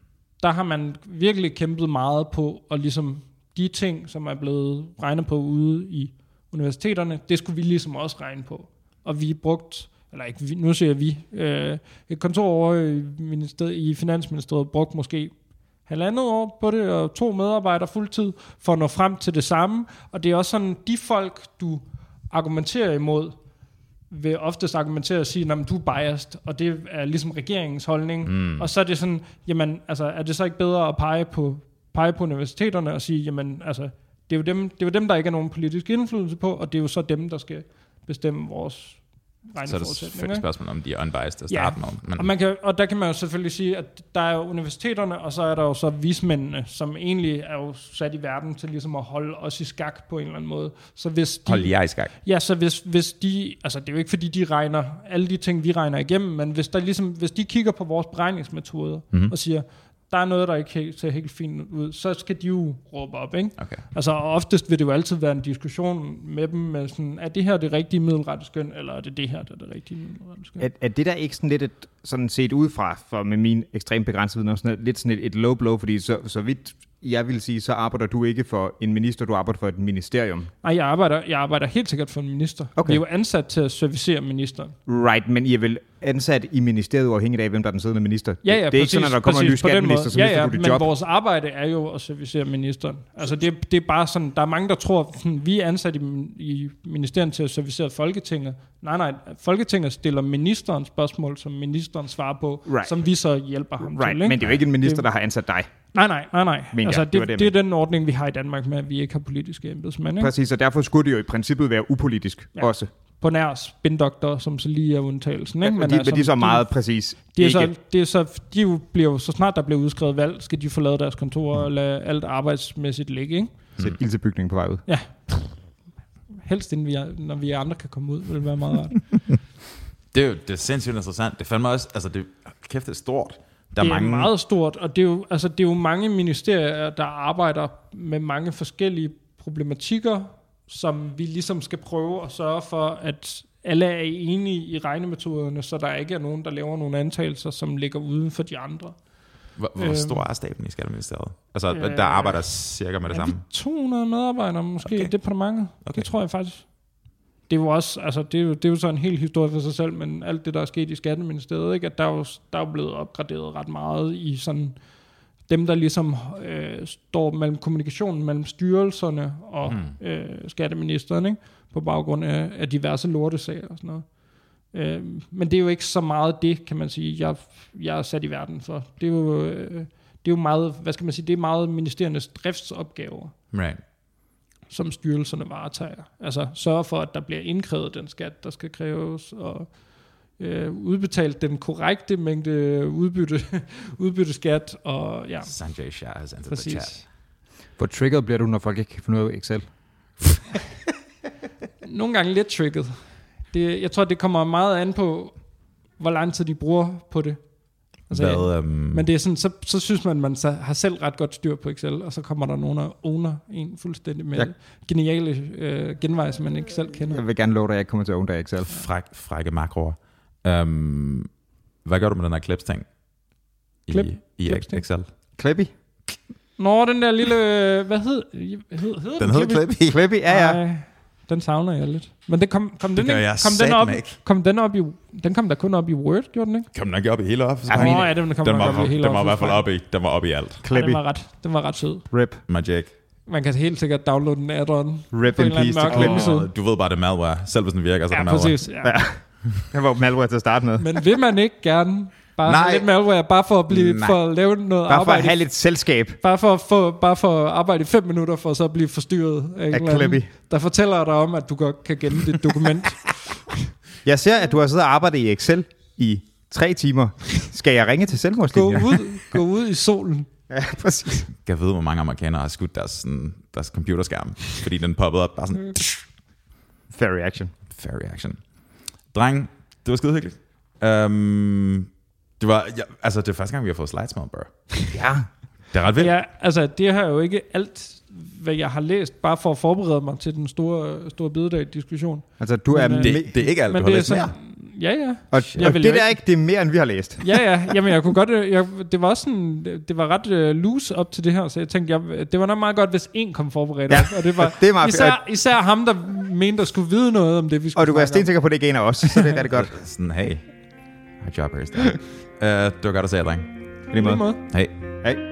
Der har man virkelig kæmpet meget på, og ligesom de ting, som er blevet regnet på ude i universiteterne, det skulle vi ligesom også regne på. Og vi brugt, eller ikke vi, nu siger vi, øh, et kontor over i, minister, i Finansministeriet brugte måske halvandet år på det, og to medarbejdere fuldtid, for at nå frem til det samme. Og det er også sådan, de folk, du argumenterer imod, vil oftest argumentere og sige, at du er biased, og det er ligesom regeringens holdning. Mm. Og så er det sådan, jamen, altså, er det så ikke bedre at pege på, pege på universiteterne og sige, jamen, altså, det er, jo dem, det er jo dem, der ikke er nogen politisk indflydelse på, og det er jo så dem, der skal bestemme vores Så er det selvfølgelig et spørgsmål, om de er unbiased at Ja. starte med. Men, Og, man kan, og der kan man jo selvfølgelig sige, at der er jo universiteterne, og så er der jo så vismændene, som egentlig er jo sat i verden til ligesom at holde os i skak på en eller anden måde. Så hvis de, hold jer i skak. Ja, så hvis, hvis de, altså det er jo ikke fordi, de regner alle de ting, vi regner igennem, men hvis, der ligesom, hvis de kigger på vores beregningsmetoder Mhm. mm. og siger, der er noget, der ikke helt, ser helt fint ud, så skal de jo råbe op, ikke? Okay. Altså og oftest vil det jo altid være en diskussion med dem, med sådan, er det her det rigtige middelrette skøn, eller er det det her, der er det rigtige middelrette skøn? Er, er det der ikke sådan lidt et, sådan set udefra, for med min ekstremt begrænsede viden, sådan lidt sådan et, et low blow, fordi så, så vidt jeg vil sige, så arbejder du ikke for en minister, du arbejder for et ministerium. Nej, jeg arbejder, jeg arbejder helt sikkert for en minister. Okay. Vi er jo ansat til at servicere ministeren. Right, men I er vel ansat i ministeriet uafhængigt af, hvem der er den siddende minister? Ja, ja, det, det er ikke sådan, at der kommer en ny præcis, på den skatteminister, så ja, mister ja, du dit men job. vores arbejde er jo at servicere ministeren. Altså det, det er bare sådan, der er mange, der tror, sådan, vi er ansat i, i ministeriet til at servicere Folketinget. Nej, nej, Folketinget stiller ministeren spørgsmål, som ministeren svarer på, Right. som vi så hjælper ham Right, til. Ikke? men det er jo ikke en minister, Det- der har ansat dig. Nej, nej, nej, nej. Men ja, altså, det det, det, det, det, er den ordning, vi har i Danmark med, at vi ikke har politiske embedsmænd. Ikke? Præcis, og derfor skulle det jo i princippet være upolitisk Ja. ja. også. På nær spindoktor, som så lige er undtagelsen. Ikke? Men, de, men de er så de- meget præcis De, er så, det er så, de jo bliver jo, så snart der bliver udskrevet valg, skal de forlade deres kontor og lade alt arbejdsmæssigt ligge. Ikke? Sæt ild til bygningen på vej ud. Helst inden vi er, når vi andre kan komme ud, vil det være meget rart. Det er jo det er sindssygt interessant. Det fandme også, altså det, kæft, det er stort. Der er det er mange, meget stort, og det er, jo, altså, det er jo mange ministerier, der arbejder med mange forskellige problematikker, som vi ligesom skal prøve at sørge for, at alle er enige i regnemetoderne, så der ikke er nogen, der laver nogle antagelser, som ligger uden for de andre. hvor, hvor øhm, stor er staben i Skatteministeriet? Altså, øh, der arbejder cirka med det samme. 200 medarbejdere måske Okay. i departementet? Okay. Det tror jeg faktisk. Det er jo også, altså det er jo, det er jo så en hel historie for sig selv, men alt det, der er sket i Skatteministeriet, ikke, at der er, jo, der er jo blevet opgraderet ret meget i sådan, dem, der ligesom øh, står mellem kommunikationen mellem styrelserne og mm. øh, skatteministeren, ikke? på baggrund af, af diverse lortesager og sådan noget. Øh, men det er jo ikke så meget det, kan man sige, jeg, jeg er sat i verden for. Det er jo, øh, det er jo meget, hvad skal man sige, det er meget ministeriernes driftsopgaver Right. Som styrelserne varetager. Altså sørge for, at der bliver indkrævet den skat, der skal kræves, og øh, udbetalt den korrekte mængde udbytte, udbytteskat, og ja, Sanjay Shah has entered the chat. præcis. Hvor triggered bliver du, når folk ikke kan finde ud af Excel? Nogle gange lidt tricket. Det, jeg tror, det kommer meget an på, hvor lang tid de bruger på det. Altså, Hvad, um, Men det er sådan, så, så synes man, man så har selv ret godt styr på Excel, og så kommer der nogen og owner en fuldstændig med Jeg- geniale øh, genveje, som man ikke selv kender. Jeg vil gerne love dig, at jeg ikke kommer til at undre Excel. fræk, frække makroer. Um, hvad gør du med den her clips-ting? I, Klip? I Clips-ting? Excel. Clippy? Nå, den der lille... Hvad hed, hed, hed Den hedder Clippy. Clippy, ja ja. Ej, den savner jeg lidt. Men det kom, kom, den, gør ikke, kom, den op, ikke. kom den op i... Den kom der kun op i Word, gjorde den ikke? Kom den ikke op i hele Office? Ja, ja, den kom den nok var, op i hele den var i hvert fald op i, den var op i alt. Clippy. Den var, ret, den var ret sød. Rip. Magic. Man kan helt sikkert downloade den add-on. Rip in peace til Clippy. Og du ved bare, det er malware. Selv hvis den virker, så er Ja, det malware. præcis. Ja. Ja. Jeg var malware til at starte med. Men vil man ikke gerne bare Nej. lidt malware, bare for at, blive, Nej. for at lave noget Bare for arbejde? at have lidt selskab. Bare for, at få, bare for at arbejde i fem minutter, for så at blive forstyrret af Af anden, der fortæller dig om, at du godt kan gemme dit dokument. Jeg ser, at du har siddet og arbejdet i Excel i tre timer. Skal jeg ringe til gå, selvmordslinjen? ud, gå ud i solen. Ja, præcis. Jeg ved, hvor mange amerikanere har skudt deres, sådan, deres computerskærm, fordi den poppede op bare sådan, Fair reaction. fair reaction. Dreng, det var skide hyggeligt. Um, det var, ja, altså, det er første gang, vi har fået slides med, bro. Ja. Det er ret vildt. Ja, altså det har jo ikke alt, hvad jeg har læst, bare for at forberede mig til den store, store bededag-diskussion. Altså, du er... Men, øh, Det, det er ikke alt, Men du har det er læst sådan, mere. ja, ja. og, jeg og det der ikke- ikke, det er mere, end vi har læst. Ja, ja. Jamen, jeg kunne godt... øh, Jeg, det var også sådan... Det var ret uh, loose op til det her, så jeg tænkte, jeg, det var nok meget godt, hvis en kom forberedt. Ja, op, og det var det er meget især, især ham, der mente, der skulle vide noget om det, vi skulle Og du kan være stensikker på, det ikke en af os, så det er rigtig godt. Sådan, hey, my job here is done. uh, det var godt at se jer,